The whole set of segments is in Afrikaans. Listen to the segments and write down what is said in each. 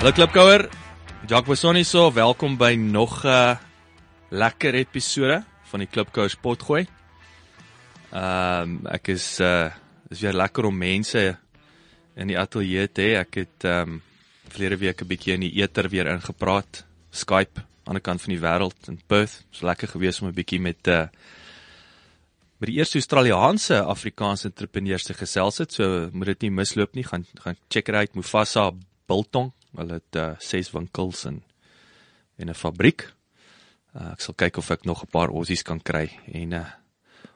Hallo Klipkouer, Jacques Bosoni so, welkom by nog 'n uh, lekker episode van die Klipkouers potgooi. Ehm um, ek is uh is weer lekker om mense in die ateljee te hê. Ek het ehm um, verlede week 'n bietjie in die eter weer ingepraat, Skype aan die kant van die wêreld in Perth. Dit was lekker geweest om 'n bietjie met uh met die eerste Australiese Afrikaanse entrepreneurs te gesels het. So moet dit nie misloop nie. Gaan gaan check dit uit Mufasa Biltong Hulle het uh, ses winkels en en 'n fabriek. Uh, ek sal kyk of ek nog 'n paar ossies kan kry en uh,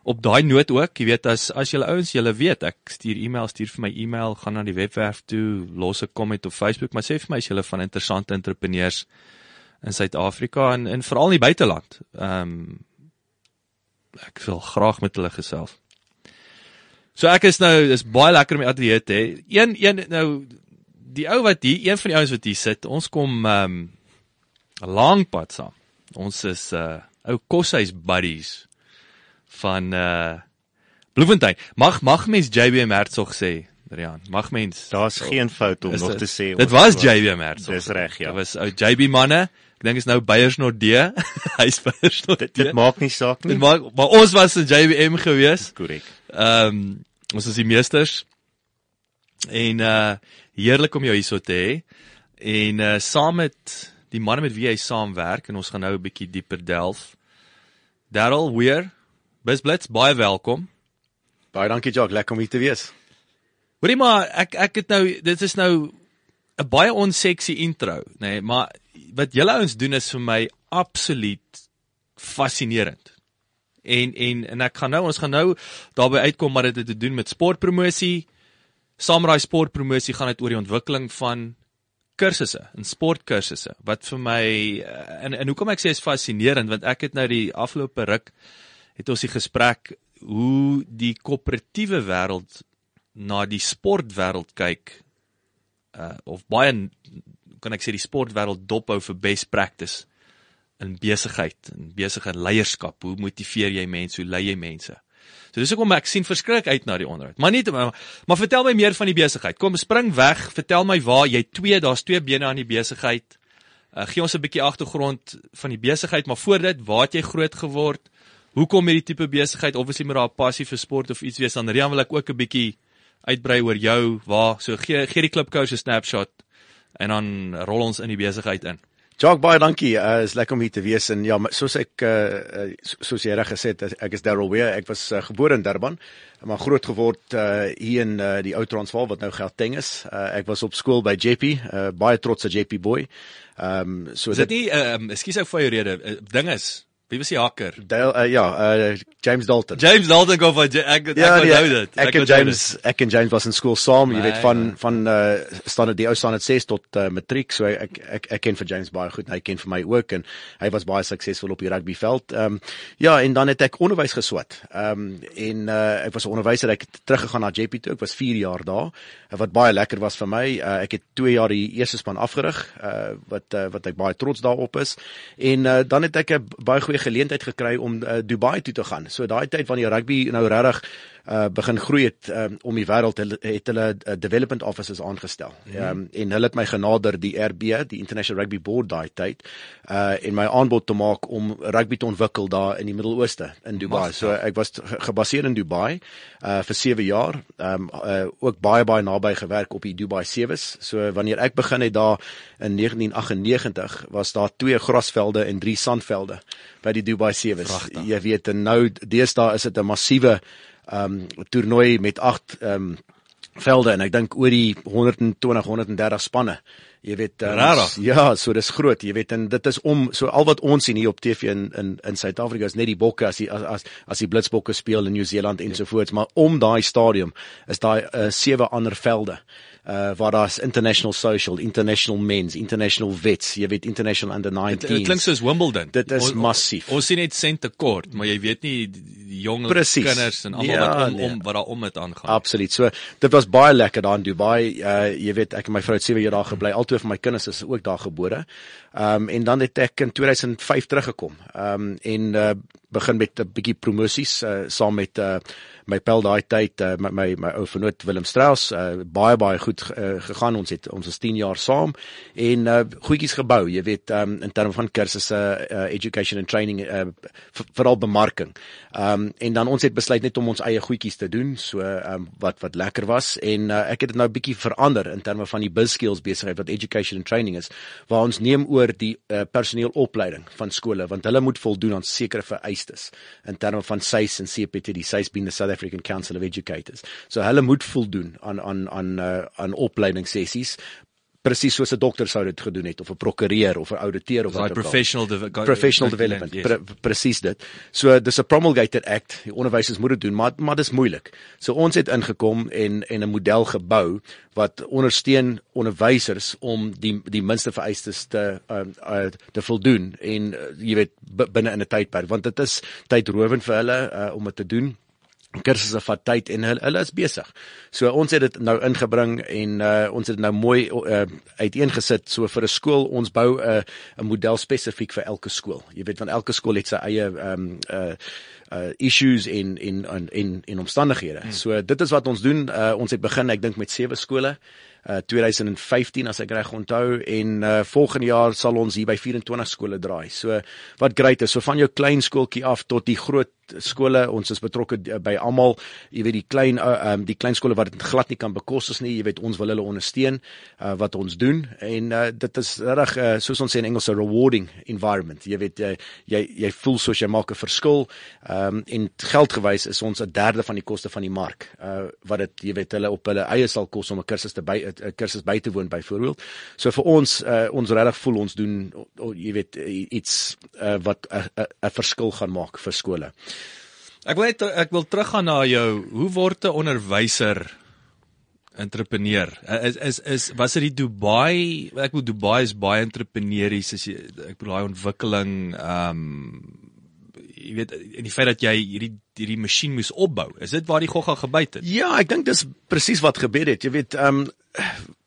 op daai noot ook, jy weet as as julle ouens julle weet, ek stuur e-mail, stuur vir my e-mail, gaan na die webwerf toe, los 'n comment op Facebook, maar sê vir my as julle van interessante entrepreneurs in Suid-Afrika en en veral in die buiteland. Ehm um, ek wil graag met hulle gesels. So ek is nou dis baie lekker om die ateljee te hê. Een een nou die ou wat hier, een van die ouens wat hier sit, ons kom ehm um, 'n lang pad saam. Ons is uh ou koshuis buddies van uh Bloemfontein. Mag mag mens JB Mertsog sê, Rian. Mag mens. Daar's geen fout om nog dit, te sê. Dit was JB Mertsog. Dis reg, ja. Dit was ou JB manne. Ek dink is nou Beyers D. Hy's Beyers Dit, dit maak nie saak nie. Dit maak maar ons was 'n JBM gewees. korrek. Ehm um, ons is die meesters. En uh heerlik om jou hierso te hê. En uh saam met die manne met wie hy saamwerk en ons gaan nou 'n bietjie dieper delf. Darryl Weer, Bisblitz, baie welkom. Baie dankie Jock, lekker om hier te wees. Hoorie maar ek ek het nou dit is nou 'n baie onseksie intro, nê, nee, maar wat julle ouens doen is vir my absoluut fascinerend. En en en ek gaan nou ons gaan nou daarby uitkom maar dit het te doen met sportpromosie. Samurai sportpromosie gaan dit oor die ontwikkeling van kursusse en sportkursusse wat vir my eh, en en hoekom ek sê is fascinerend want ek het nou die afgelope ruk het ons die gesprek hoe die koöperatiewe wêreld na die sportwêreld kyk uh of baie kan ek sê die sportwêreld dophou vir best practice in besigheid en besigheid leierskap. Hoe motiveer jy mense? Hoe lei jy mense? So dis hoekom ek sien verskrik uit na die onderhoud. Maar nie maar, maar vertel my meer van die besigheid. Kom spring weg, vertel my waar jy twee, daar's twee bene aan die besigheid. Uh, gee ons 'n bietjie agtergrond van die besigheid, maar voor dit, waar het jy groot geword? Hoekom hierdie tipe besigheid? Obviously moet daar 'n passie vir sport of iets wees. Dan Rian wil ek ook 'n bietjie uitbrei oor jou. Waar? So gee gee die klipkous 'n snapshot en dan rol ons in die besigheid in. Jock, baie dankie. Uh is lekker om hier te wees en ja, soos ek uh soos jy reg gesê het, ek is Darryl Weer. Ek was uh, gebore in Durban, maar groot geword uh hier in uh, die ou Transvaal wat nou Gauteng is. Uh ek was op skool by JP, uh baie trotse JP boy. Ehm um, so Is dit nie ehm um, ekskuus ou vir jou rede. Uh, ding is, wie was die hacker? Dale, uh, ja, uh James Dalton. James Dalton of ek ek Ja, ek nee, onthou dit. Ek en onthou James, ek en James was in skool saam, jy My weet van God. van uh standaard die ou standaard 6 tot uh, matriek, so ek ek ek ken vir James baie goed, en hy ken vir my ook en hy was baie suksesvol op die rugbyveld. Ehm um, ja, en dan het ek onderwys geswat. Ehm um, en uh ek was 'n onderwyser, ek het teruggegaan na JP toe. Ek was 4 jaar daar. Wat baie lekker was vir my. Uh, ek het 2 jaar die eerste span afgerig, uh wat uh, wat ek baie trots daarop is. En uh dan het ek 'n baie goeie geleentheid gekry om uh, Dubai toe te gaan. So daai tyd wanneer rugby nou regtig uh begin groei het um, om die wêreld het, hulle uh, development officers aangestel. Ehm Mhm. um, en hulle het my genader die RB, die International Rugby Board daai tyd, uh en my aanbod te maak om rugby te ontwikkel daar in die Midde-Ooste in Dubai. Magtig. So ek was ge- gebaseer in Dubai uh vir 7 jaar. Um, uh, ook baie baie naby gewerk op die Dubai Sevens. So wanneer ek begin het daar in 1998 was daar twee grasvelde en drie sandvelde by die Dubai Sevens. Pragtig. Jy weet en nou deesdae is dit 'n massiewe um, toernooi met 8 ehm um, velde en ek dink oor die 120 130 spanne. Jy weet um, Rarig. ja, so dis groot, jy weet en dit is om so al wat ons sien hier op TV in in in Suid-Afrika is net die bokke as die as as, as die blitsbokke speel in Nieu-Seeland ensovoorts, maar om daai stadium is daai uh, sewe ander velde uh waar daar's international social, international men's, international vets, jy weet international under 19. Dit klink soos Wimbledon. Dit is O- massief. Ons sien net sent tekort, maar jy weet nie die jong kinders en almal Ja, wat om nee. om wat daar om dit aangaan. Absoluut. So dit was baie lekker daar in Dubai. Uh jy weet ek en my vrou het 7 jaar daar gebly. Albei van my kinders is ook daar gebore. Um en dan het ek in 2005 teruggekom. Um en uh begin met 'n bietjie promosies uh saam met uh my pel daai tyd uh, my my my ou vernoot Willem Strauss. Uh, baie baie goed uh, gegaan. Ons het ons is 10 jaar saam. En uh, goedjies gebou jy weet um, in terme van kursusse uh, education and training uh, veral bemarking. Um, en dan ons het besluit net om ons eie goedjies te doen. So um, wat wat lekker was. En uh, ek het dit nou 'n bietjie verander in terme van die biz skills besigheid wat education and training is waar ons neem oor die uh, personeelopleiding van skole want hulle moet voldoen aan sekere vereistes in terme van SAIS en CPT die SAIS being the South African Council of Educators. So hulle moet voldoen aan aan aan uh, aan opleidingssessies presies soos 'n dokter sou dit gedoen het of 'n prokureur of 'n ouditeur of Daai wat ook al professional de professional development Yes. pre presies dit. So dis 'n promulgated act. Die onderwysers moet dit doen, maar maar dis moeilik. So ons het ingekom en en 'n model gebou wat ondersteun onderwysers om die die minste vereistes te uh, uh, te voldoen en uh, jy weet binne in 'n tydperk want dit is tydrowend vir hulle uh, om dit te doen kursusse vat tyd en hulle, hulle is besig. So ons het dit nou ingebring en uh, ons het dit nou mooi uh, uiteengesit so vir 'n skool ons bou 'n uh, 'n model spesifiek vir elke skool. Jy weet van elke skool het sy eie ehm um, uh uh issues in in in in, omstandighede. Hmm. So dit is wat ons doen. Uh, ons het begin ek dink met sewe skole. Uh 2015 as ek reg onthou en uh volgende jaar sal ons hier by 24 skole draai. So wat great is, so van jou klein skooltjie af tot die groot skole, ons is betrokke uh, by almal, jy weet die klein uh, um, die klein skole wat dit glad nie kan bekostig nie, jy weet ons wil hulle ondersteun uh, wat ons doen en uh, dit is reg uh, soos ons sê in Engels 'n rewarding environment. Jy weet jy jy, jy voel soos jy maak 'n verskil. Ehm um, en geldgewys is ons 'n derde van die koste van die mark. Uh wat dit jy weet hulle op hulle eie sal kos om 'n kursus te by 'n kursus by te woon byvoorbeeld. So vir ons uh, ons regtig voel ons doen o, o, jy weet iets uh, wat 'n verskil gaan maak vir skole. Ek wil net ek wil teruggaan na jou. Hoe word 'n onderwyser entrepreneur? Is is is was dit die Dubai? Ek bedoel Dubai is baie entrepreneuries as jy ek bedoel daai ontwikkeling ehm um, jy weet en die feit dat jy hierdie hierdie masjien moes opbou. Is dit waar die gogga gebyt het? Ja, ek dink dis presies wat gebeur het. Jy weet, ehm um,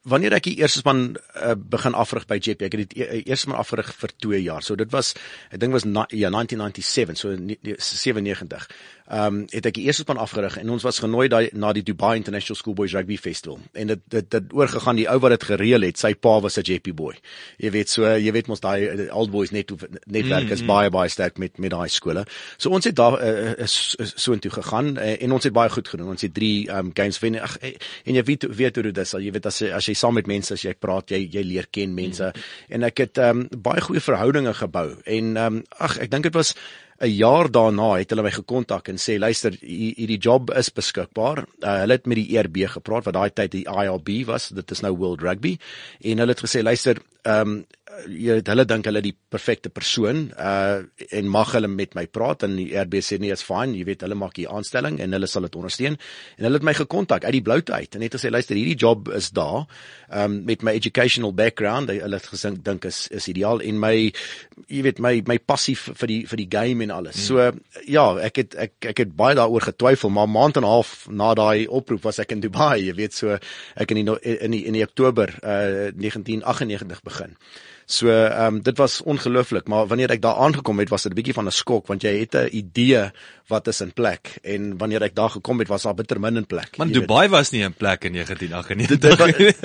wanneer ek die eerste span uh, begin afrig by JP, ek het die e- eerste span afrig vir 2 jaar. So dit was ek dink was na, ja 1997, so ni- ni- 97. Ehm um, het ek die eerste span afgerig en ons was genooi daai na die Dubai International Schoolboys Rugby Festival. En dit dit dit oorgegaan die ou wat dit gereël het, sy pa was 'n JP boy. Jy weet so, jy weet mos daai eh, old boys net netwerk is baie baie sterk met met daai skole. So ons het daar uh, is so intoe gegaan uh, en ons het baie goed gedoen. Ons het 3 um, games wen. Ag en jy weet weet hoe dit is. Jy weet as jy, as jy saam met mense as jy praat, jy jy leer ken mense. Mm. En ek het um, baie goeie verhoudinge gebou. En um, ag ek dink dit was 'n jaar daarna het hulle my gekontak en sê luister hi- hierdie job is beskikbaar. Uh, hulle het met die ERB gepraat wat daai tyd die IRB was. Dit is nou World Rugby en hulle het gesê luister ehm um, jy weet hulle dink hulle die perfekte persoon uh en mag hulle met my praat en die RB sê nee is fine jy weet hulle maak hier aanstelling en hulle sal dit ondersteun. En hulle het my gekontak uit die bloute uit en net gesê luister hierdie job is daar um met my educational background. Hulle het gesink dink is is ideaal en my jy weet my my passie vir die vir die game en alles. So ja ek het ek ek het baie daaroor getwyfel maar maand en 'n half na daai oproep was ek in Dubai jy weet so ek in die no- in die in die Oktober uh 1998 begin So ehm um, dit was ongelooflik, maar wanneer ek daar aangekom het, was dit 'n bietjie van 'n skok want jy het 'n idee wat is in plek en wanneer ek daar gekom het, was daar bitter min in plek. Man jy weet. Dubai was nie 'n plek in 1998. Dit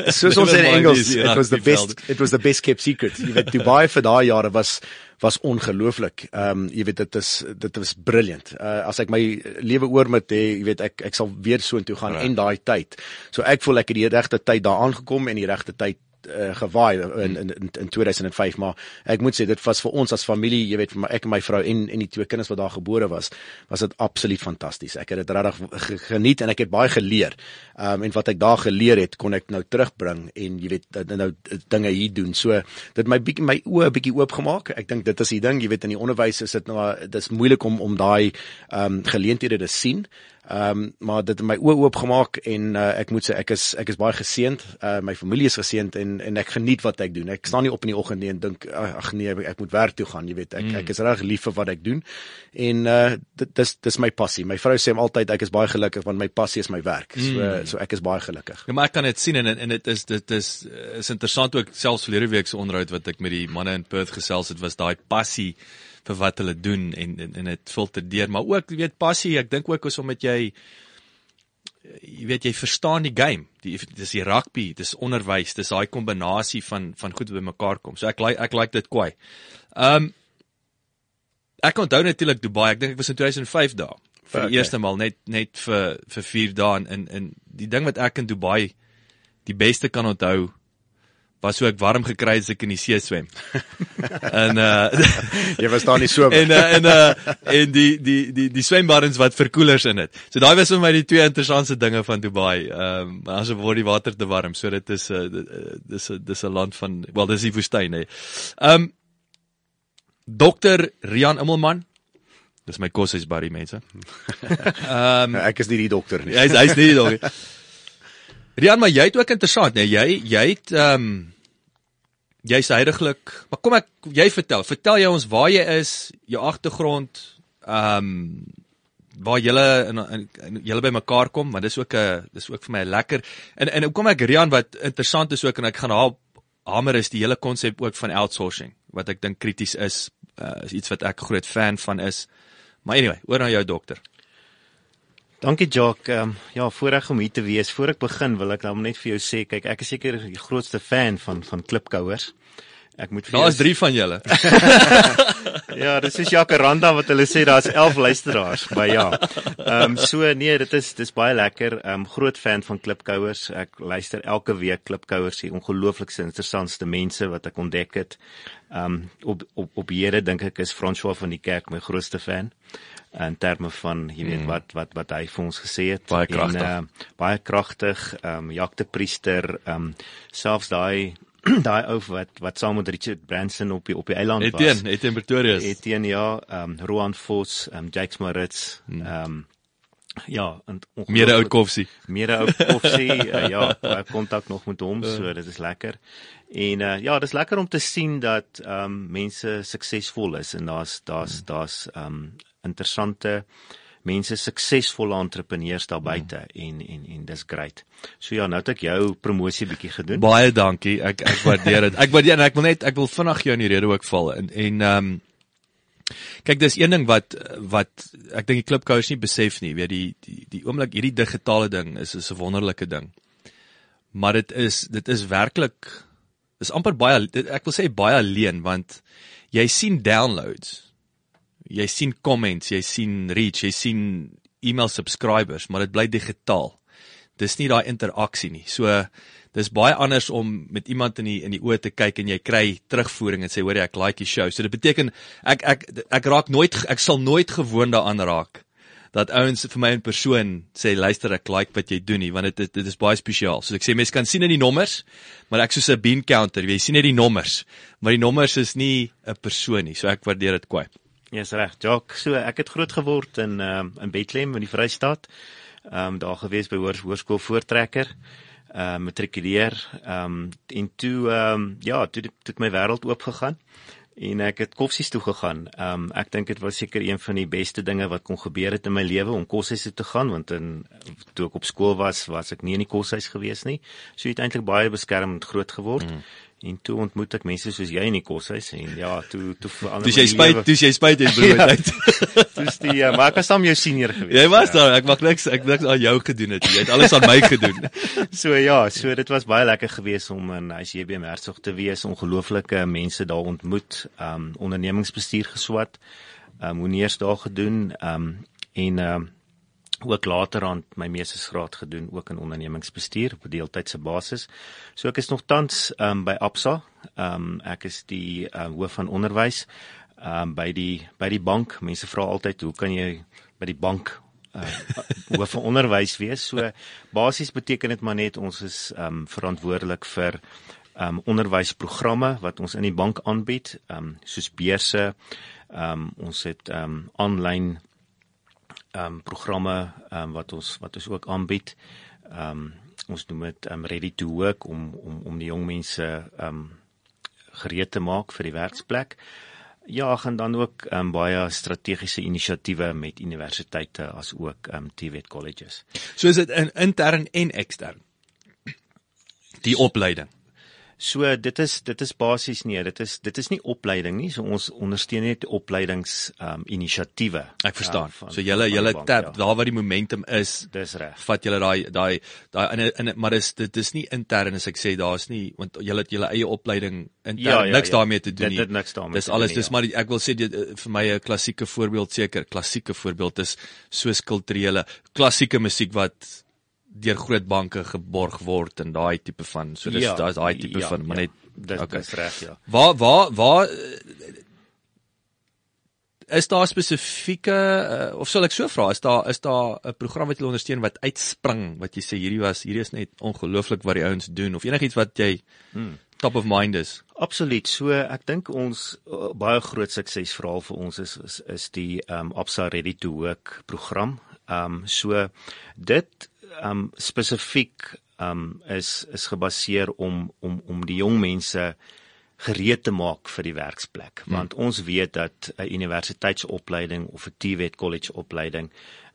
was soos ons in Engels, die it was the best it was the best kept secret. Jy weet Dubai vir daai jare was was ongelooflik. Ehm um, jy weet dit is dit was brilliant. Uh, as ek my lewe oor moet hê, jy weet ek ek sal weer so intoe gaan Right. en daai tyd. So ek voel ek het die regte tyd daar aangekom en die regte tyd uh, gewaai in, in in in 2005 maar ek moet sê dit was vir ons as familie jy weet vir my ek en my vrou en en die twee kinders wat daar gebore was was dit absoluut fantasties ek het dit regtig geniet en ek het baie geleer. Um, en wat ek daar geleer het kon ek nou terugbring en jy weet nou, nou dinge hier doen. So dit my bietjie my oë bietjie oop gemaak ek dink dit is die ding jy weet in die onderwys is dit nou dis moeilik om om daai um, geleenthede te sien Ehm um, maar dit het my oë oop gemaak en uh, ek moet sê ek is ek is baie geseënd. Uh, my familie is geseënd en en ek geniet wat ek doen. Ek staan nie op in die oggend nie en dink ag nee, ek moet werk toe gaan, jy weet. Ek mm. ek is reg lief vir wat ek doen. En uh dit dis dis my passie. My vrou sê altyd ek is baie gelukkig want my passie is my werk. So mm. so ek is baie gelukkig. Ja, maar ek kan dit sien en en dit is dit is is interessant ook selfs verlede week se onderhoud wat ek met die manne in Perth gesels het was daai passie vir wat hulle doen en en, en dit filter deur maar ook jy weet passie ek dink ook is om met jy jy weet jy verstaan die game. Die dis die rugby dis onderwys dis daai kombinasie van van goed by mekaar kom. So ek like ek like dit kwai. Um ek onthou natuurlik Dubai ek dink ek was in 2005 daar vir die okay. eerste maal net net vir vir 4 dae in in die ding wat ek in Dubai die beste kan onthou was so ek warm gekry as ek in die see swem. en uh jy was daar nie so en uh, en uh en die die die die swembaddens wat verkoelers in het. So daai was vir my die twee interessante dinge van Dubai. Ehm um, asof word die water te warm. So dit is 'n uh, dis 'n dis 'n land van wel dis die woestyn hè. Ehm um, Dokter Rian Immelman Dis my koshuis buddy mense. Ehm um, ek is nie die dokter nie. Hy's hy's nie die dokter. Rian, maar jy het ook interessant, nee, jy jy het ehm um, jy's heidaglik, maar kom ek jy vertel, vertel jy ons waar jy is, jou agtergrond, ehm um, waar julle in, in, in julle by mekaar kom, maar dis ook 'n dis ook vir my lekker. En en hoekom ek Rian wat interessant is ook en ek gaan haar hamer is die hele konsep ook van outsourcing wat ek dink krities is, uh, is iets wat ek groot fan van is. Maar anyway, oor na jou dokter. Dankie Jock. Ehm um, ja, voorreg om hier te wees. Voor ek begin wil ek net vir jou sê, kyk, ek is seker die grootste fan van van klipkouers. Ek moet vir Daar's 3 van julle. ja, dis is Jacaranda wat hulle sê daar's 11 luisteraars, maar ja. Ehm um, so nee, dit is dis baie lekker. Ehm um, groot fan van klipkouers. Ek luister elke week klipkouers, die ongelooflikste interessantste mense wat ek ontdek het. Ehm um, op op op hierde dink ek is François van die Kerk my grootste fan in terme van jy weet mm. wat wat wat hy vir ons gesê het baie kragtig en, uh, baie kragtig ehm um, jaktepriester ehm um, selfs daai daai ou wat wat saam met Richard Branson op die op die eiland was Etienne Etienne Pretoria Etienne ja ehm um, Roan Vos ehm um, Jakes Maritz mm. ehm um, Ja, en meer ou koffie. Meer ou koffie. uh, ja, ek kontak nog met hom, so dit is lekker. En uh, ja, dit is lekker om te sien dat ehm um, mense suksesvol is en daar's daar's daar's ehm um, interessante mense suksesvolle entrepreneurs daar buite mm. en en en dis great. So ja, nou het ek jou promosie bietjie gedoen. Baie dankie. Ek ek waardeer dit. Ek waardeer en ek wil net ek wil vinnig jou in die rede ook val en en ehm um, kyk dis een ding wat wat ek dink die klipkous nie besef nie. Weet die die die oomblik hierdie digitale ding is is 'n wonderlike ding. Maar dit is dit is werklik is amper baie ek wil sê baie alleen want jy sien downloads jy sien comments, jy sien reach, jy sien email subscribers, maar dit bly digitaal. Dis nie daai interaksie nie. So dis baie anders om met iemand in die in die oë te kyk en jy kry terugvoering en sê hoor jy ek like die show. So dit beteken ek ek ek raak nooit ek sal nooit gewoond daaraan raak dat ouens vir my in persoon sê luister ek like wat jy doen nie want dit dit is baie spesiaal. So ek sê mense kan sien in die nommers, maar ek soos 'n bean counter, jy sien net die nommers, maar die nommers is nie 'n persoon nie. So ek waardeer dit kwai. Ja, yes, reg. Jock, so ek het groot geword in um, in Bethlehem in die Vrystaat. Ehm um, daar gewees by hoër hoërskool voortrekker. Ehm uh, matrikuleer. Ehm um, en toe ehm um, ja, toe het my wêreld oop gegaan en ek het kossies toe gegaan. Ehm um, ek dink dit was seker een van die beste dinge wat kon gebeur het in my lewe om kossies toe te gaan want in toe ek op skool was, was ek nie in die koshuis gewees nie. So het eintlik baie beskermend groot geword. Mm. En toe ontmoet ek mense soos jy in die koshuis en ja, toe toe verander Dis jy spyt, dis jy spyt het broer uit. Dis die uh, maar ek was saam jou senior gewees. Jy was ja. daar, ek mag niks ek niks aan jou gedoen het. Jy het alles aan my gedoen. so ja, so dit was baie lekker geweest om in ICB Mersog te wees, ongelooflike mense daar ontmoet, um ondernemingsbestuur geswat. Um hoe neers daar gedoen, um en um ook later aan my meestersgraad gedoen ook in ondernemingsbestuur op 'n deeltydse basis. So ek is nog tans um, by Absa. Um, ek is die uh, hoof van onderwys um, by die by die bank. Mense vra altyd hoe kan jy by die bank uh, hoof van onderwys wees? So basies beteken dit maar net ons is um, verantwoordelik vir um, onderwysprogramme wat ons in die bank aanbied, um, soos beurse. Um, ons het um, aanlyn ehm um, programme ehm um, wat ons wat ons ook aanbied. Ehm um, ons noem dit ehm um, ready to work om om om die jong mense ehm um, gereed te maak vir die werksplek. Ja, gaan dan ook ehm um, baie strategiese inisiatiewe met universiteite as ook ehm um, TVET colleges. So is dit in intern en ekstern. Die opleiding. So dit is dit is basies nee, dit is dit is nie opleiding nie. So ons ondersteun net opleidings um inisiatiewe. Ek verstaan. Um, so julle julle tap ja. daar waar die momentum is. Dis reg. Vat julle daai daai daai in in maar dis dit is nie intern as ek sê daar's nie want julle het julle eie opleiding intern ja, ja, niks ja. daarmee te doen nie. Dit het niks daarmee. Dis alles dis ja. maar ek wil sê dit, eh, vir my 'n klassieke voorbeeld seker. Klassieke voorbeeld is soos kulturele klassieke musiek wat deur groot banke geborg word en daai tipe van so dis ja, daai daai tipe ja, van maar ja, net dis okay. dis reg ja. Waar waar waar is daar spesifieke uh, of sal ek so vra is daar is daar 'n program wat jy ondersteun wat uitspring wat jy sê hierdie was hierdie is net ongelooflik wat die ouens doen of enigiets wat jy hmm. top of mind is Absoluut. So ek dink ons uh, baie groot suksesverhaal vir ons is is, is die um Absa Ready to Work program. Um so dit um spesifiek um is is gebaseer om om om die jong mense gereed te maak vir die werksplek hmm. want ons weet dat 'n universiteitsopleiding of 'n TVET college opleiding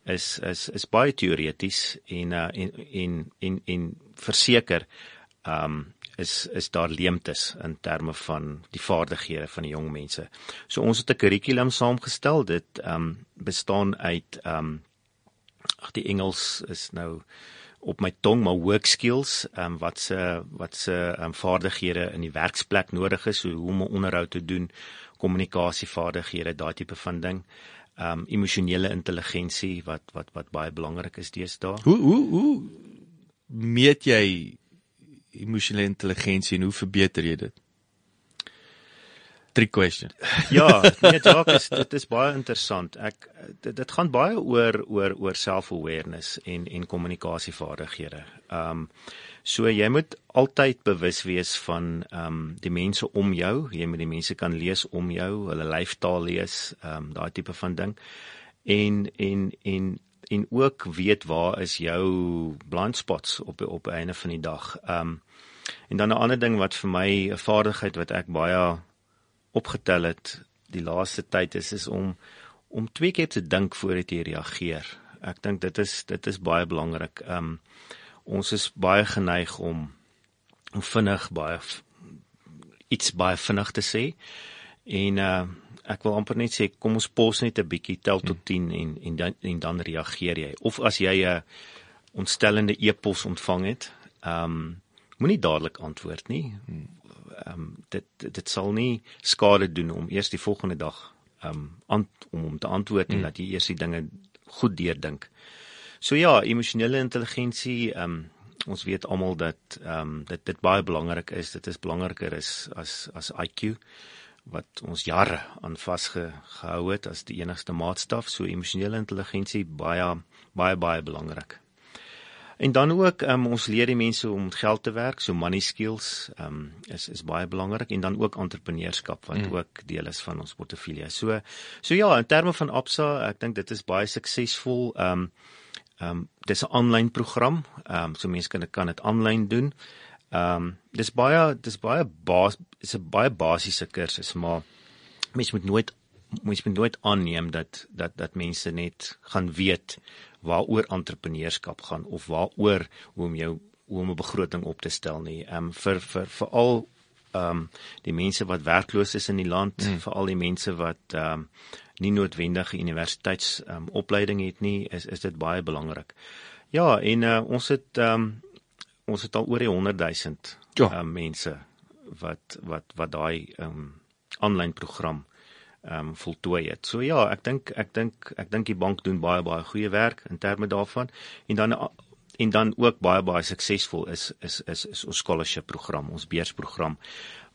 is is is baie teoreties en uh, en en en en verseker um is is daar leemtes in terme van die vaardighede van die jong mense. So ons het 'n kurrikulum saamgestel dit um bestaan uit um ag die Engels is nou op my tong maar work skills ehm um, wat se wat se ehm um, vaardighede in die werksplek nodig is so hoe om 'n onderhoud te doen kommunikasievaardighede daai tipe van ding. Ehm um, emosionele intelligensie wat wat wat baie belangrik is deesdae. Hoe hoe hoe meet jy emosionele intelligensie en hoe verbeter jy dit trick question. ja, nee, dalk is dit is baie interessant. Ek dit, dit gaan baie oor oor oor self-awareness en en kommunikasievaardighede. Ehm um, so jy moet altyd bewus wees van ehm um, die mense om jou. Jy moet die mense kan lees om jou, hulle lyfstaal lees, ehm um, daai tipe van ding. En en en en ook weet waar is jou blind spots op op einde van die dag. Ehm um, en dan 'n ander ding wat vir my 'n vaardigheid wat ek baie opgetel het die laaste tyd is is om om twee keer te dink voordat jy reageer. Ek dink dit is dit is baie belangrik. Um ons is baie geneig om om vinnig baie iets baie vinnig te sê. En uh ek wil amper net sê kom ons pos net 'n bietjie tel tot 10 en en dan en dan reageer jy. Of as jy 'n ontstellende e-pos ontvang het, um moenie dadelik antwoord nie ehm um, dit dit sal nie skade doen om eers die volgende dag ehm um, om om te antwoord en mm. dat jy eers die dinge goed deurdink. So ja, emosionele intelligensie ehm um, ons weet almal dat ehm um, dit dit baie belangrik is. Dit is belangriker is as as IQ wat ons jare aan vasgehou het as die enigste maatstaf. So emosionele intelligensie baie baie baie belangrik. En dan ook um, ons leer die mense om met geld te werk, so money skills um, is is baie belangrik en dan ook entrepreneurskap wat mm. ook deel is van ons portefeulje. So so ja, in terme van Absa, ek dink dit is baie suksesvol. Ehm um, ehm um, dis 'n aanlyn program. Ehm um, so mense kan dit kan dit aanlyn doen. Ehm um, dis baie dis baie bas is 'n baie basiese kursus, maar mense moet nooit moet nooit aanneem dat dat dat mense net gaan weet waaroor entrepreneurskap gaan of waaroor hoe om jou hoe om 'n begroting op te stel nie. Ehm um, vir vir veral ehm um, die mense wat werkloos is in die land, hmm. veral die mense wat ehm um, nie noodwendige universiteits ehm um, opleiding het nie, is is dit baie belangrik. Ja, en uh, ons het ehm um, ons het al oor die 100 000 ja. ehm um, mense wat wat wat daai ehm um, aanlyn program ehm um, voltooi het. So ja, ek dink ek dink ek dink die bank doen baie baie goeie werk in terme daarvan en dan en dan ook baie baie suksesvol is is is is ons scholarship program, ons beursprogram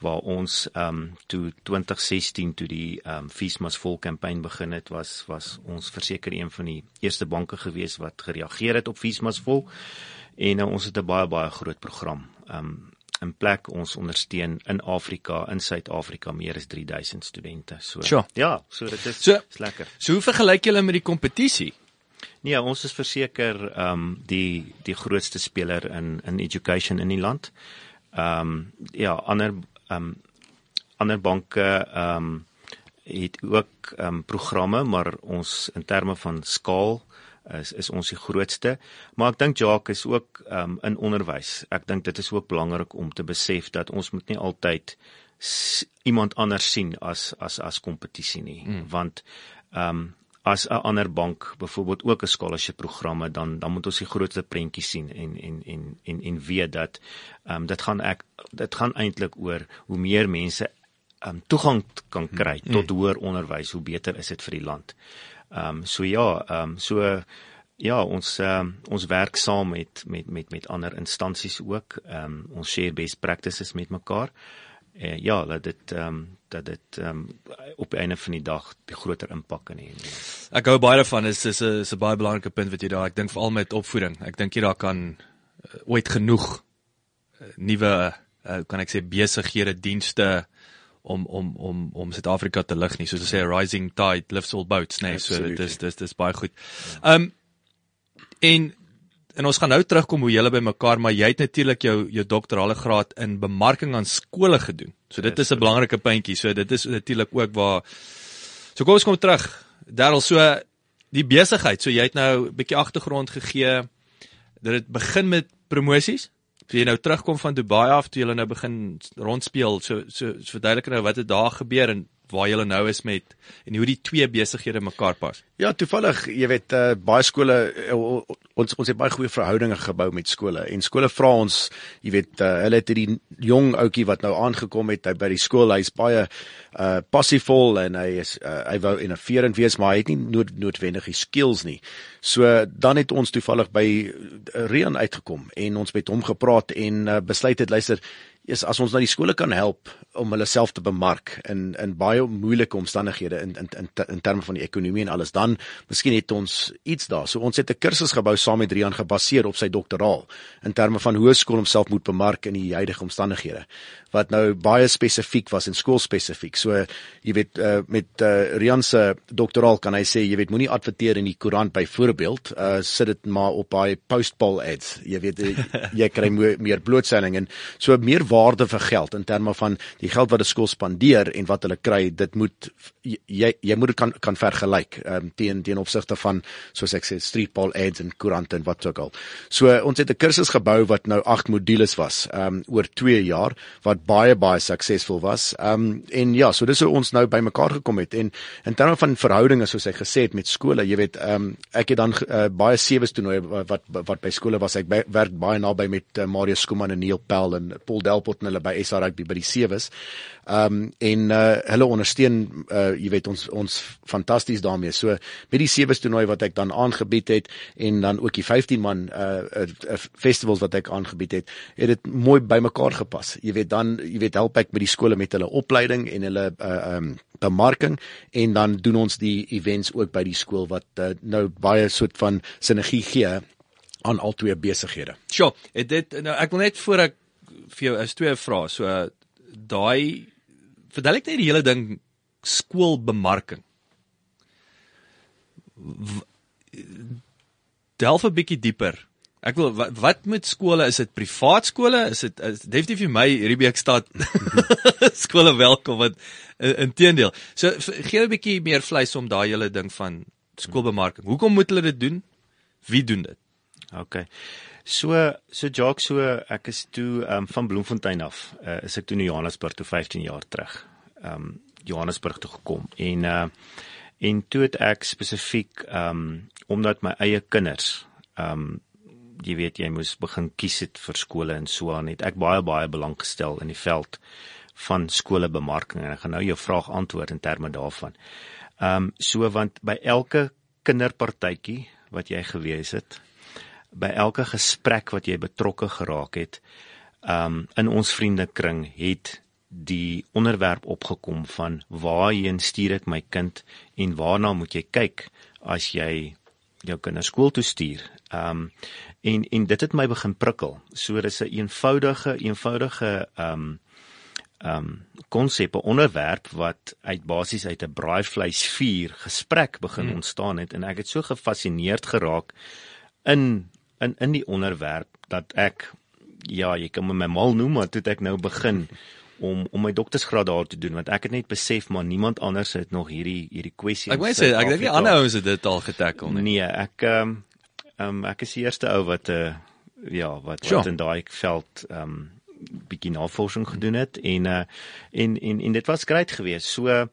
waar ons ehm um, toe 2016 toe die ehm um, Feesmas vol kampanje begin het was was ons verseker een van die eerste banke gewees wat gereageer het op Feesmas vol en uh, ons het 'n baie baie groot program ehm um, in plek ons ondersteun in Afrika in Suid-Afrika meer as 3000 studente so sure. ja so dit is so, lekker so hoe vergelyk julle met die kompetisie Nee, ons is verseker ehm um, die die grootste speler in in education in die land. Ehm um, ja, ander ehm um, ander banke ehm um, het ook ehm um, programme, maar ons in terme van skaal is is ons die grootste. Maar ek dink Jacques is ook ehm um, in onderwys. Ek dink dit is ook belangrik om te besef dat ons moet nie altyd iemand anders sien as as as kompetisie nie, mm. want ehm um, as 'n ander bank byvoorbeeld ook 'n scholarship programme dan dan moet ons die grootste prentjie sien en en en en en weet dat ehm um, dit gaan ek dit gaan eintlik oor hoe meer mense ehm um, toegang kan kry hmm. tot hoër onderwys hoe beter is dit vir die land. Ehm um, so ja, ehm um, so ja, ons um, ons werk saam met met met met ander instansies ook. Ehm um, ons share best practices met mekaar. Uh, ja, dat dit ehm um, dat dit ehm um, op die einde van die dag die groter impak kan hê. Ek hou baie daarvan is is 'n is 'n baie belangrike punt wat jy daar ek dink veral met opvoeding. Ek dink jy daar kan uh, ooit genoeg uh, nuwe uh, kan ek sê besighede dienste om om om om Suid-Afrika te lig nie. Soos hulle sê rising tide lifts all boats, nee. So dit is dis dis baie goed. Um, en en ons gaan nou terugkom hoe julle by mekaar, maar jy het natuurlik jou jou doktorale graad in bemarking aan skole gedoen. So dit is 'n belangrike puntjie. So dit is natuurlik ook waar So kom ons kom terug. Darryl, so die besigheid. So jy het nou 'n bietjie agtergrond gegee dat dit begin met promosies. So jy nou terugkom van Dubai af toe jy nou begin rondspeel. So so, so verduidelik nou wat het daar gebeur en waar jy nou is met en hoe die twee besighede mekaar pas. Ja, toevallig, jy weet, uh, baie skole uh, ons ons het baie goeie verhoudinge gebou met skole en skole vra ons, jy weet, uh, hulle het hierdie jong ouetjie wat nou aangekom het by die skool, hy's baie uh passievol en hy is uh, hy wou innoverend wees, maar hy het nie nood, noodwendig die skills nie. So dan het ons toevallig by Rian uitgekom en ons met hom gepraat en uh, besluit het luister is as ons na die skole kan help om hulle self te bemark in in baie moeilike omstandighede in in in, in terme van die ekonomie en alles dan miskien het ons iets daar. So ons het 'n kursus gebou saam met Rian gebaseer op sy doktoraal in terme van hoe skool homself moet bemark in die huidige omstandighede wat nou baie spesifiek was en skoolspesifiek. So jy weet uh, met uh, Rian se doktoraal kan hy sê jy weet moenie adverteer in die koerant byvoorbeeld uh, sit dit maar op daai postpol ads. Jy weet jy kry meer blootstelling en so meer waarde vir geld in terme van die geld wat 'n skool spandeer en wat hulle kry, dit moet jy jy moet dit kan kan vergelyk um, teen teen opsigte van soos ek sê street ball ads en koerante en wat ook al. So ons het 'n kursus gebou wat nou 8 modules was um, oor 2 jaar wat baie baie suksesvol was. Um, en ja, so dis hoe ons nou bymekaar gekom het en in terme van verhoudinge soos ek gesê het met skole, jy weet, um, ek het dan uh, baie sewe toernooie wat wat by skole was. Ek werk baie naby met uh, Mario Skuman en Neil Pell en Paul Del Delport en hulle by SA Rugby by die sewes. Ehm um, en uh, hulle ondersteun uh, jy weet ons ons fantasties daarmee. So met die sewes toernooi wat ek dan aangebied het en dan ook die 15 man uh, uh festivals wat ek aangebied het, het dit mooi bymekaar gepas. Jy weet dan jy weet help ek met die skole met hulle opleiding en hulle uh um bemarking en dan doen ons die events ook by die skool wat uh, nou baie soort van sinergie gee aan al twee besighede. Sjoe, dit nou ek wil net voor ek vir jou is twee vrae. So daai verduidelik net die hele ding skoolbemarking. Delf 'n bietjie dieper. Ek wil wat, wat met skole? Is dit privaat skole? Is dit definitief vir my Riebeek stad skole welkom wat inteendeel. So gee 'n bietjie meer vleis om daai hele ding van skoolbemarking. Hoekom moet hulle dit doen? Wie doen dit? OK. So so Jacques so ek is toe um, van Bloemfontein af. Uh, is ek toe in Johannesburg toe 15 jaar terug. Um Johannesburg toe gekom en uh en toe het ek spesifiek um omdat my eie kinders um jy weet jy moes begin kies het vir skole en so aan het ek baie baie belang gestel in die veld van skolebemarking en ek gaan nou jou vraag antwoord in terme daarvan. Ehm um, so want by elke kinderpartytjie wat jy gewees het, by elke gesprek wat jy betrokke geraak het, um, in ons vriendekring het die onderwerp opgekom van waarheen stuur ek my kind en waarna moet jy kyk as jy jou kind na skool toe stuur. Um, en en dit het my begin prikkel. So dis 'n eenvoudige eenvoudige ehm um, um, konsep, 'n onderwerp wat uit basies uit 'n braaivleisvuur gesprek begin hmm. ontstaan het en ek het so gefassineerd geraak in in in die onderwerp dat ek ja, jy kan my mal noem, maar toe ek nou begin om om my doktorsgraad daar te doen want ek het net besef maar niemand anders het nog hierdie hierdie kwessie. Ek wou sê ek dink nie ander ouens het dit al getackle nie. Nee, ek ehm um, um, ek is die eerste ou wat 'n uh, eh, ja, wat sure. wat in daai veld ehm um, bietjie navorsing gedoen het en uh en en en dit was grait geweest. So ehm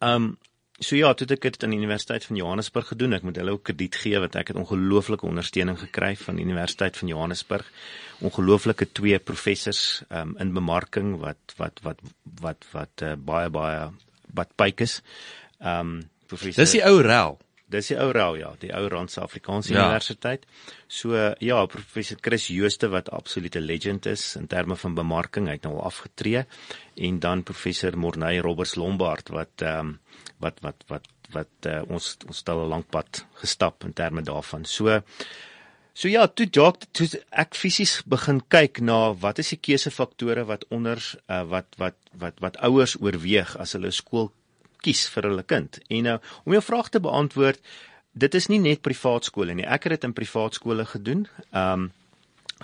um, So ja, toe ek dit aan die Universiteit van Johannesburg gedoen, ek moet hulle ook krediet gee want ek het ongelooflike ondersteuning gekry van die Universiteit van Johannesburg. Ongelooflike twee professors um, in bemarking wat wat wat wat wat uh, baie baie wat pyk is. Ehm um, professor Dis die ou Rel. Dis die ou Rel ja, die ou Randse Afrikaanse ja. Universiteit. So ja, professor Chris Jooste wat absolute legend is in terme van bemarking, hy het nou al afgetree en dan professor Morney Roberts Lombard wat ehm um, wat wat wat wat uh, ons ons stel 'n lank pad gestap in terme daarvan. So so ja, toe jog toe ek fisies begin kyk na wat is die keusefaktore wat onder uh, wat wat wat wat ouers oorweeg as hulle skool kies vir hulle kind. En nou uh, om jou vraag te beantwoord, dit is nie net privaat skole nie. Ek het dit in privaat skole gedoen. Ehm um,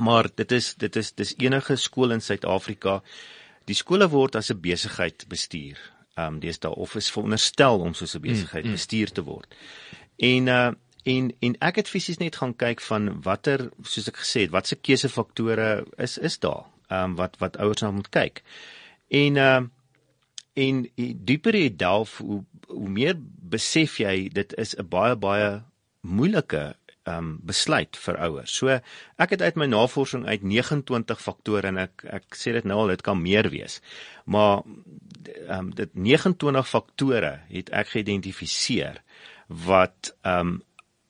maar dit is dit is dis enige skool in Suid-Afrika. Die skole word as 'n besigheid bestuur ehm um, deesdae of is veronderstel om so 'n besigheid mm, mm. bestuur te word. En uh en en ek het fisies net gaan kyk van watter soos ek gesê het, watse keusefaktore is is daar ehm um, wat wat ouers nou moet kyk. En uh en dieper jy delf hoe hoe meer besef jy dit is 'n baie baie moeilike um besluit vir ouers. So ek het uit my navorsing uit 29 faktore en ek ek sê dit nou al dit kan meer wees. Maar um dit 29 faktore het ek geïdentifiseer wat um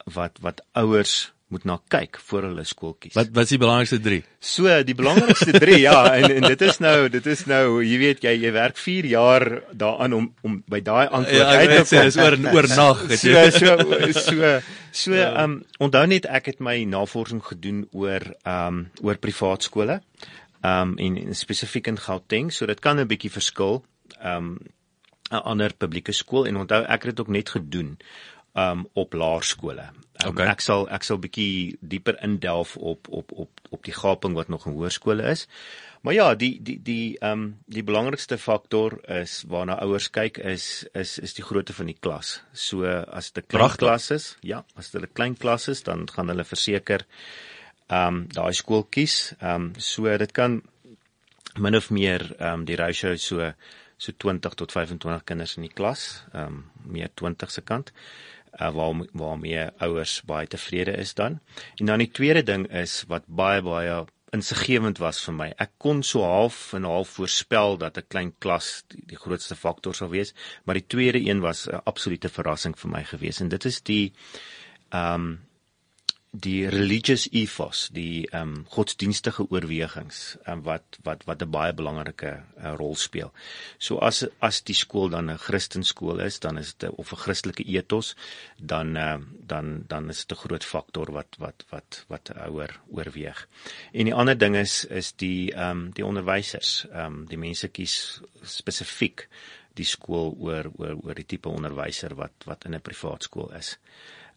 wat wat ouers moet na kyk voor hulle skool kies. Wat wat is die belangrikste 3? So, die belangrikste 3, ja, en en dit is nou, dit is nou, jy weet jy jy werk 4 jaar daaraan om om by daai antwoord ja, uit te kom. Dis oor oor nag, jy. So so so so ja. um onthou net ek het my navorsing gedoen oor um oor privaat skole. Um en, en spesifiek in Gauteng, so dit kan 'n bietjie verskil. Um 'n ander publieke skool en onthou ek het dit ook net gedoen um op laerskole. Um, okay. Ek sal ek sal bietjie dieper indelf op op op op die gaping wat nog in hoërskole is. Maar ja, die die die um die belangrikste faktor is waarna ouers kyk is is is die grootte van die klas. So as dit 'n klein klas is, ja, as dit 'n klein klas is, dan gaan hulle verseker um daai skool kies. Um so dit kan min of meer um die ratio so so 20 tot 25 kinders in die klas, um meer 20 se kant uh, waar waarmee ouers baie tevrede is dan. En dan die tweede ding is wat baie baie insiggewend was vir my. Ek kon so half en half voorspel dat 'n klein klas die, die grootste faktor sou wees, maar die tweede een was 'n absolute verrassing vir my gewees en dit is die ehm um, die religious ethos, die ehm um, godsdienstige oorwegings um, wat wat wat 'n baie belangrike uh, rol speel. So as as die skool dan 'n Christenskool is, dan is dit of 'n Christelike ethos, dan uh, dan dan is dit 'n groot faktor wat wat wat wat ouer oorweeg. En die ander ding is is die ehm um, die onderwysers, ehm um, die mense kies spesifiek die skool oor oor oor die tipe onderwyser wat wat in 'n privaat skool is.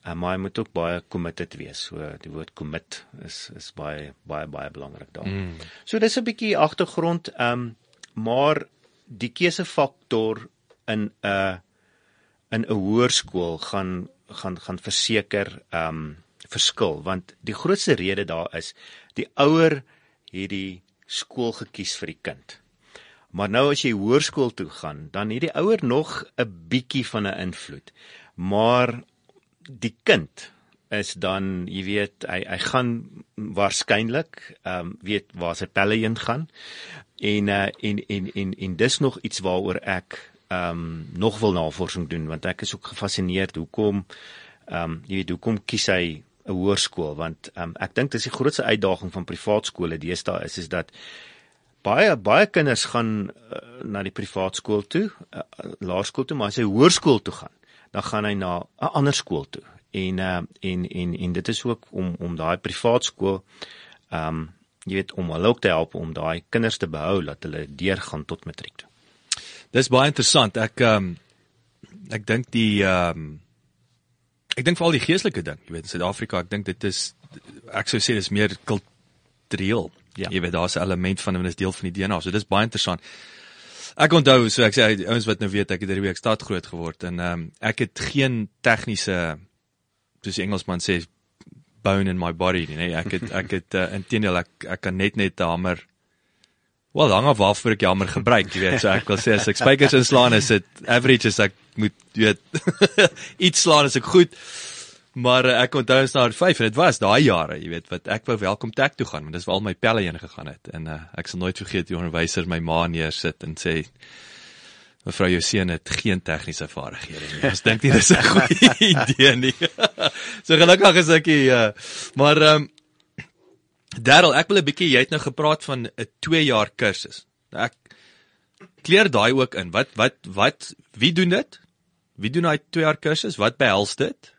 Uh, maar jy moet ook baie committed wees. So die woord commit is is baie baie baie belangrik daar. Mm. So dis 'n bietjie agtergrond, ehm um, maar die keusefaktor in 'n uh, in 'n hoërskool gaan gaan gaan verseker ehm um, verskil want die grootste rede daar is die ouer het die skool gekies vir die kind. Maar nou as jy hoërskool toe gaan, dan het die ouer nog 'n bietjie van 'n invloed. Maar die kind is dan jy weet hy hy gaan waarskynlik ehm um, weet waar sy pelle heen gaan. En uh, en en en en dis nog iets waaroor ek ehm um, nog wil navorsing doen want ek is ook gefassineerd hoekom ehm um, jy weet hoekom kies hy 'n hoërskool? Want ehm um, ek dink dis die grootste uitdaging van privaat skole deesdae is is dat baie baie kinders gaan uh, na die privaat skool toe uh, laerskool toe maar as hy hoërskool toe gaan dan gaan hy na 'n ander skool toe en uh, en en en dit is ook om om daai privaat skool ehm um, jy weet om hulle ook te help om daai kinders te behou dat hulle deurgaan tot matriek toe. Dis baie interessant. Ek ehm um, ek dink die ehm um, ek dink veral die geestelike ding, jy weet in Suid-Afrika, ek dink dit is ek sou sê dis meer kultureel. Ja. Jy weet daar's 'n element van dit is deel van die DNA. So dis baie interessant. Ek onthou so ek sê ouens wat nou weet ek het hierdie week stad groot geword en ehm um, ek het geen tegniese soos Engelsman sê bone in my body nie. Nee, ek het ek het uh, intedeel ek ek kan net net 'n hamer Wel, hang af waarvoor ek die hamer gebruik, jy weet. So ek wil sê as ek spykers inslaan is dit average as ek moet weet iets slaan is ek goed. Maar uh, ek onthou daar 5 en dit was daai jare, jy weet, wat ek wou welkom tech toe gaan, want dis waar al my pelle heen gegaan het en uh, ek sal nooit vergeet die onderwyser my ma neersit en sê Mevrou Joseën het geen tegniese vaardighede nie. Ons dink nie dis 'n goeie idee nie. so gelukkig is ek hier. Uh, maar ehm um, Darryl, ek wil 'n bietjie jy het nou gepraat van 'n 2 jaar kursus. Nou ek kleer daai ook in. Wat wat wat wie doen dit? Wie doen daai 2 jaar kursus? Wat behels dit?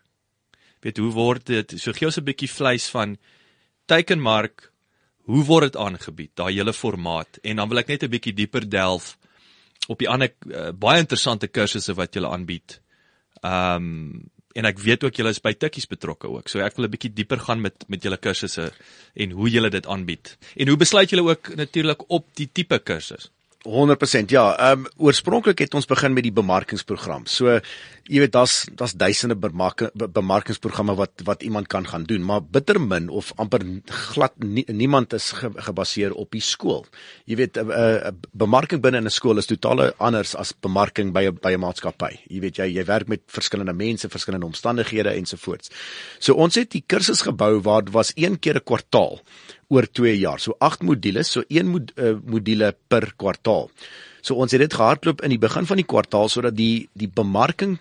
Weet hoe word dit? So gee ons 'n bietjie vleis van teikenmark. Hoe word dit aangebied? Daai hele formaat. En dan wil ek net 'n bietjie dieper delf op die ander uh, baie interessante kursusse wat julle aanbied. Ehm um, en ek weet ook julle is by Tikkies betrokke ook. So ek wil 'n bietjie dieper gaan met met julle kursusse en hoe julle dit aanbied. En hoe besluit julle ook natuurlik op die tipe kursus? 100% ja. Ehm um, oorspronklik het ons begin met die bemarkingsprogram. So jy weet daar's daar's duisende bemarking, bemarkingsprogramme wat wat iemand kan gaan doen, maar bitter min of amper glad nie, niemand is ge, gebaseer op die skool. Jy weet 'n uh, uh, bemarking binne in 'n skool is totaal anders as bemarking by 'n by 'n maatskappy. Jy weet jy jy werk met verskillende mense, verskillende omstandighede ensovoorts. So ons het die kursus gebou waar was een keer 'n kwartaal oor 2 jaar. So 8 modules, so 1 mod, uh, module per kwartaal. So ons het dit gehardloop in die begin van die kwartaal sodat die die bemarking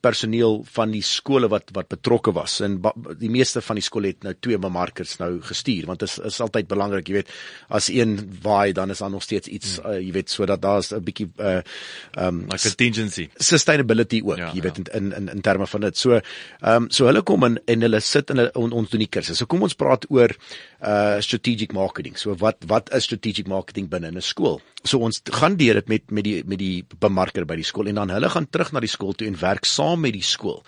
personeel van die skole wat wat betrokke was. En ba, die meeste van die skole het nou twee bemarkers nou gestuur want dit is, is altyd belangrik jy weet as een waai dan is daar nog steeds iets uh, jy weet sodat daar's 'n bietjie uh um like contingency. sustainability ook ja, jy weet ja. in in in terme van dit. So um so hulle kom in en hulle sit in hulle on, ons doen die kursus. So kom ons praat oor uh strategic marketing. So wat wat is strategic marketing binne 'n skool? So ons gaan deur dit met met die met die bemarker by die skool en dan hulle gaan terug na die skool toe en werk saam met die skool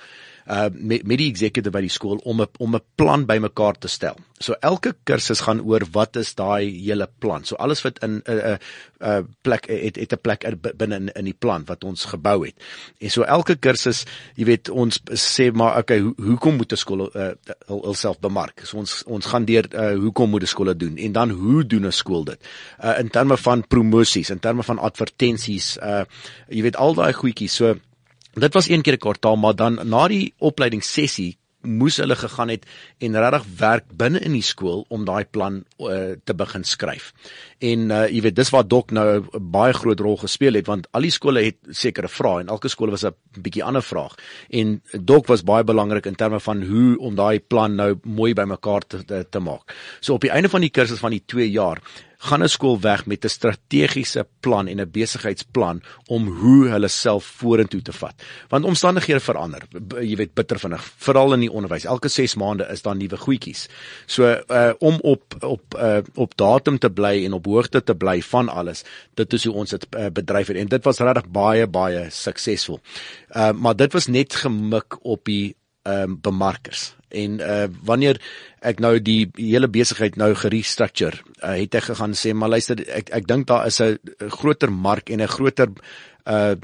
uh met met die executive by die skool om 'n om 'n plan bymekaar te stel. So elke kursus gaan oor wat is daai hele plan. So alles wat in 'n uh, 'n uh, uh, plek het het 'n plek binne in in die plan wat ons gebou het. En so elke kursus, jy weet, ons sê maar okay, ho hoekom moet 'n skool uh, hulself bemark? So ons ons gaan deur uh, hoekom moet 'n skool dit doen en dan hoe doen 'n skool dit? Uh in terme van promosies, in terme van advertensies, uh jy weet al daai goedjies. So Dit was een keer 'n kwartaal, maar dan na die opleidingssessie moes hulle gegaan het en regtig werk binne in die skool om daai plan uh, te begin skryf. En uh, jy weet dis waar Dok nou 'n baie groot rol gespeel het want al die skole het sekere vrae en elke skool was 'n bietjie ander vraag. En Dok was baie belangrik in terme van hoe om daai plan nou mooi bymekaar te, te te maak. So op die einde van die kursus van die 2 jaar gaan 'n skool weg met 'n strategiese plan en 'n besigheidsplan om hoe hulle self vorentoe te vat. Want omstandighede verander. Jy weet bitter vinnig, veral in die onderwys. Elke 6 maande is daar nuwe goedjies. So uh om op op uh op datum te bly en op hoogte te bly van alles, dit is hoe ons dit uh, bedryf het. En dit was regtig baie baie suksesvol. Uh maar dit was net gemik op die ehm um, bemarkers. En uh wanneer ek nou die hele besigheid nou gerestructure uh, het ek gegaan sê maar luister ek ek dink daar is 'n groter mark en 'n groter uh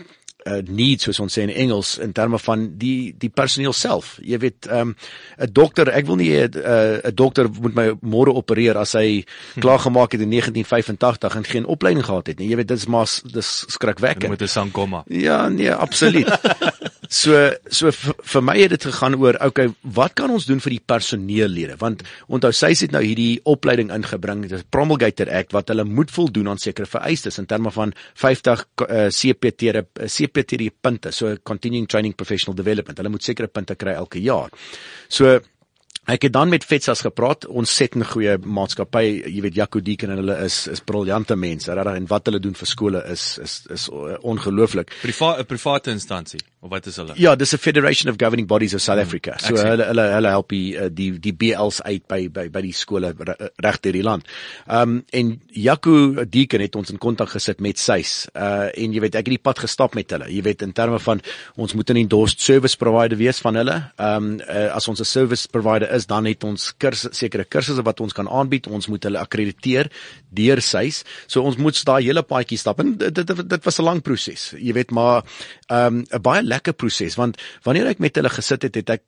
uh need soos ons sê in Engels in terme van die die personeel self. Jy weet, ehm, 'n um, dokter, ek wil nie 'n uh, 'n dokter moet my môre opereer as hy hm. klaar gemaak het in 1985 en geen opleiding gehad het nie. Jy weet, dit is maar dis skrikwekkend. Met 'n sangkomma. Ja, nee, absoluut. So so vir, my het dit gegaan oor okay, wat kan ons doen vir die personeellede? Want onthou sy het nou hierdie opleiding ingebring, dit is Promulgated Act wat hulle moet voldoen aan sekere vereistes in terme van 50 uh, CPT uh, CPT punte, so continuing training professional development. Hulle moet sekere punte kry elke jaar. So Ek het dan met Fetsas gepraat. Ons set 'n goeie maatskappy. Jy weet Jaco Deeken en hulle is is briljante mense. Regtig en wat hulle doen vir skole is is is ongelooflik. Privaat 'n private instansie of wat is hulle? Ja, dis 'n Federation of Governing Bodies of South Africa. Hmm, so hulle hulle hulle help die eh, die die BLs uit by by by die skole reg deur die land. Ehm um, en Jaco Deeken het ons in kontak gesit met SAIS. Uh en jy weet ek het die pad gestap met hulle. Jy weet in terme van ons moet 'n endorsed service provider wees van hulle. Ehm um, uh, as ons 'n service provider is, dan het ons kursusse sekere kursusse wat ons kan aanbied. Ons moet hulle akkrediteer deur SAIS. So ons moet daai hele paadjie stap en dit dit, dit was 'n lang proses. Jy weet maar ehm um, 'n baie lekker proses want wanneer ek met hulle gesit het, het ek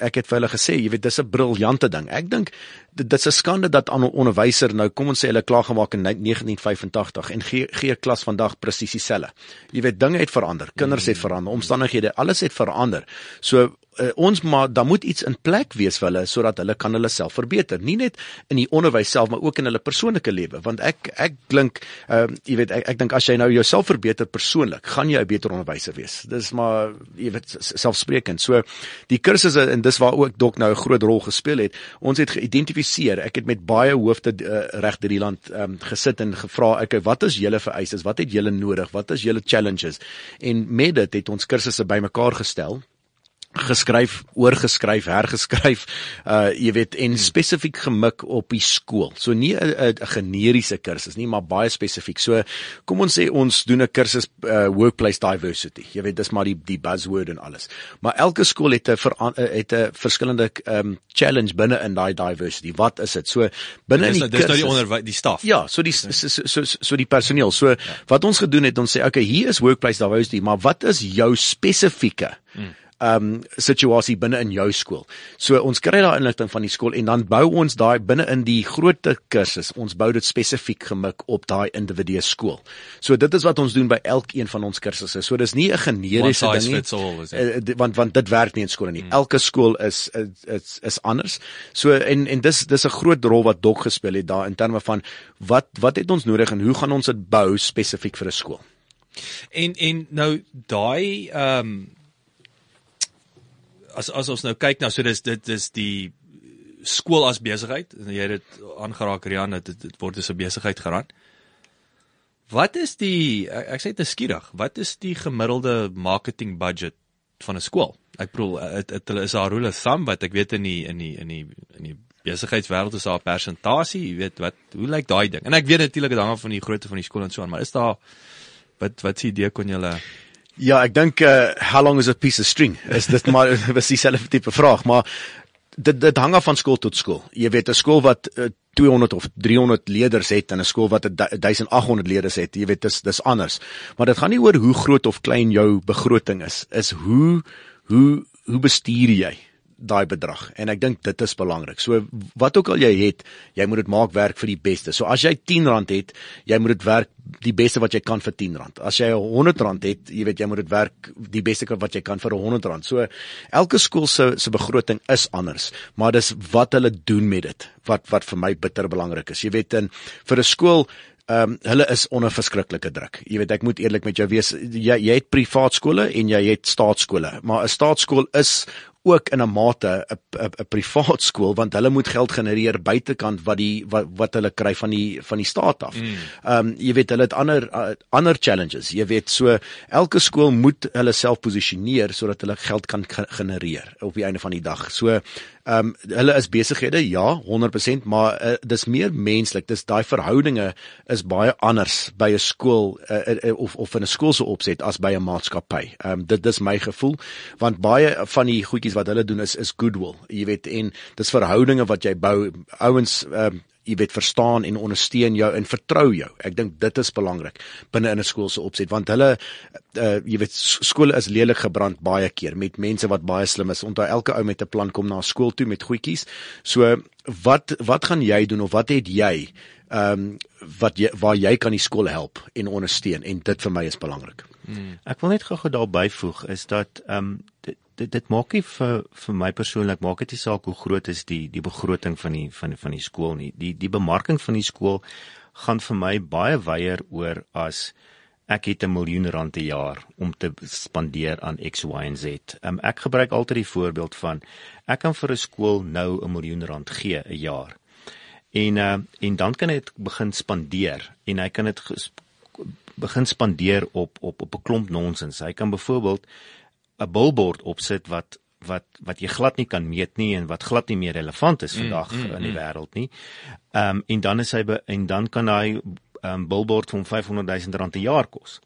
ek het vir hulle gesê, jy weet dis 'n briljante ding. Ek dink dit dit's 'n skande dat aan 'n onderwyser nou kom ons sê hulle klaar gemaak in 1985 en gee gee klas vandag presies dieselfde. Jy weet dinge het verander, kinders het verander, omstandighede, alles het verander. So uh, ons maar dan moet iets in plek wees vir hulle sodat hulle kan hulle self verbeter. Nie net in die onderwys self maar ook in hulle persoonlike lewe. Want ek ek klink uh, jy weet ek, ek dink as jy nou jouself verbeter persoonlik gaan jy 'n beter onderwyser wees. Dis maar jy weet selfsprekend. So die kursusse en dis waar ook dok nou 'n groot rol gespeel het ons het geïdentifiseer ek het met baie hoofde uh, reg deur die land um, gesit en gevra ek wat is julle vereistes? Wat het julle nodig? Wat is julle challenges? En met dit het ons kursusse bymekaar gestel geskryf, oorgeskryf, hergeskryf, uh jy weet en spesifiek gemik op die skool. So nie 'n generiese kursus nie, maar baie spesifiek. So kom ons sê ons doen 'n kursus uh workplace diversity. Jy weet dis maar die die buzzword en alles. Maar elke skool het 'n het 'n verskillende um challenge binne in daai diversity. Wat is dit? So binne in die dis nou die onderwys die staf. Ja, so die so so, so die personeel. So ja. wat ons gedoen het, ons sê okay, hier is workplace diversity, maar wat is jou spesifieke hmm um situasie binne in jou skool. So ons kry daai inligting van die skool en dan bou ons daai binne in die groot kursus. Ons bou dit spesifiek gemik op daai individue skool. So dit is wat ons doen by elkeen van ons kursusse. So dis nie 'n generiese ding nie. All, uh, want want dit werk nie in skole nie. Hmm. Elke skool is is is anders. So en en dis dis 'n groot rol wat dok gespeel het daar in terme van wat wat het ons nodig en hoe gaan ons dit bou spesifiek vir 'n skool? En en nou daai ehm um as as ons nou kyk nou so dis dit is die skool as besigheid en jy het dit aangeraak Rian dit, dit word as 'n besigheid geraan. Wat is die ek, sê dit is skieurig. Wat is die gemiddelde marketing budget van 'n skool? Ek bedoel dit hulle is daar rule thumb wat ek weet in die in die in die in die besigheidswêreld is daar 'n persentasie, jy weet wat hoe lyk daai ding? En ek weet natuurlik dit hang af van die grootte van die skool en so aan, maar is daar wat wat s'ie idee kon julle Ja, ek dink uh how long is a piece of string? Is dit maar was dieselfde tipe vraag, maar dit dit hang af van skool tot skool. Jy weet 'n skool wat uh, 200 of 300 leerders het en 'n skool wat 1800 leerders het, jy weet dis dis anders. Maar dit gaan nie oor hoe groot of klein jou begroting is, is hoe hoe hoe bestuur jy daai bedrag en ek dink dit is belangrik. So wat ook al jy het, jy moet dit maak werk vir die beste. So as jy R10 het, jy moet dit werk die beste wat jy kan vir R10. As jy R100 het, jy weet jy moet dit werk die beste wat jy kan vir R100. So elke skool se se begroting is anders, maar dis wat hulle doen met dit wat wat vir my bitter belangrik is. Jy weet in vir 'n skool Ehm um, hulle is onder verskriklike druk. Jy weet ek moet eerlik met jou wees, jy jy het privaat skole en jy het staatskole, maar 'n staatskool is ook in 'n mate 'n 'n privaat skool want hulle moet geld genereer buitekant wat die wat, wat hulle kry van die van die staat af. Mm. Ehm mm. um, jy weet hulle het ander uh, ander challenges. Jy weet so elke skool moet hulle self posisioneer sodat hulle geld kan genereer op die einde van die dag. So Ehm um, hulle is besighede ja, 100%, maar uh, dis meer menslik. Dis daai verhoudinge is baie anders by 'n skool uh, uh, of of in 'n skool se opset as by 'n maatskappy. Ehm um, dit dis my gevoel want baie van die goedjies wat hulle doen is is goodwill. Jy weet en dis verhoudinge wat jy bou. Ouens ehm um, jy weet verstaan en ondersteun jou en vertrou jou. Ek dink dit is belangrik binne in 'n skool se opset want hulle uh, jy weet skole is lelik gebrand baie keer met mense wat baie slim is. Onthou elke ou met 'n plan kom na skool toe met goedjies. So wat wat gaan jy doen of wat het jy ehm um, wat jy waar jy kan die skool help en ondersteun en dit vir my is belangrik. Mm. Ek wil net gou-gou daar byvoeg is dat ehm um, dit, dit dit maak nie vir vir my persoonlik maak dit nie saak hoe groot is die die begroting van die van van die skool nie. Die die bemarking van die skool gaan vir my baie wyeer oor as ek het 'n miljoen rand per jaar om te spandeer aan X Y en Z. Um, ek gebruik altyd die voorbeeld van ek kan vir 'n skool nou 'n miljoen rand gee 'n jaar. En uh, en dan kan hy begin spandeer en hy kan dit begin spandeer op op op 'n klomp nonsens. Hy kan byvoorbeeld 'n billboard opsit wat wat wat jy glad nie kan meet nie en wat glad nie meer relevant is mm, vandag mm, mm, in die mm. wêreld nie. Ehm um, en dan is hy be, en dan kan hy 'n um, billboard van 500 000 rand per jaar kos.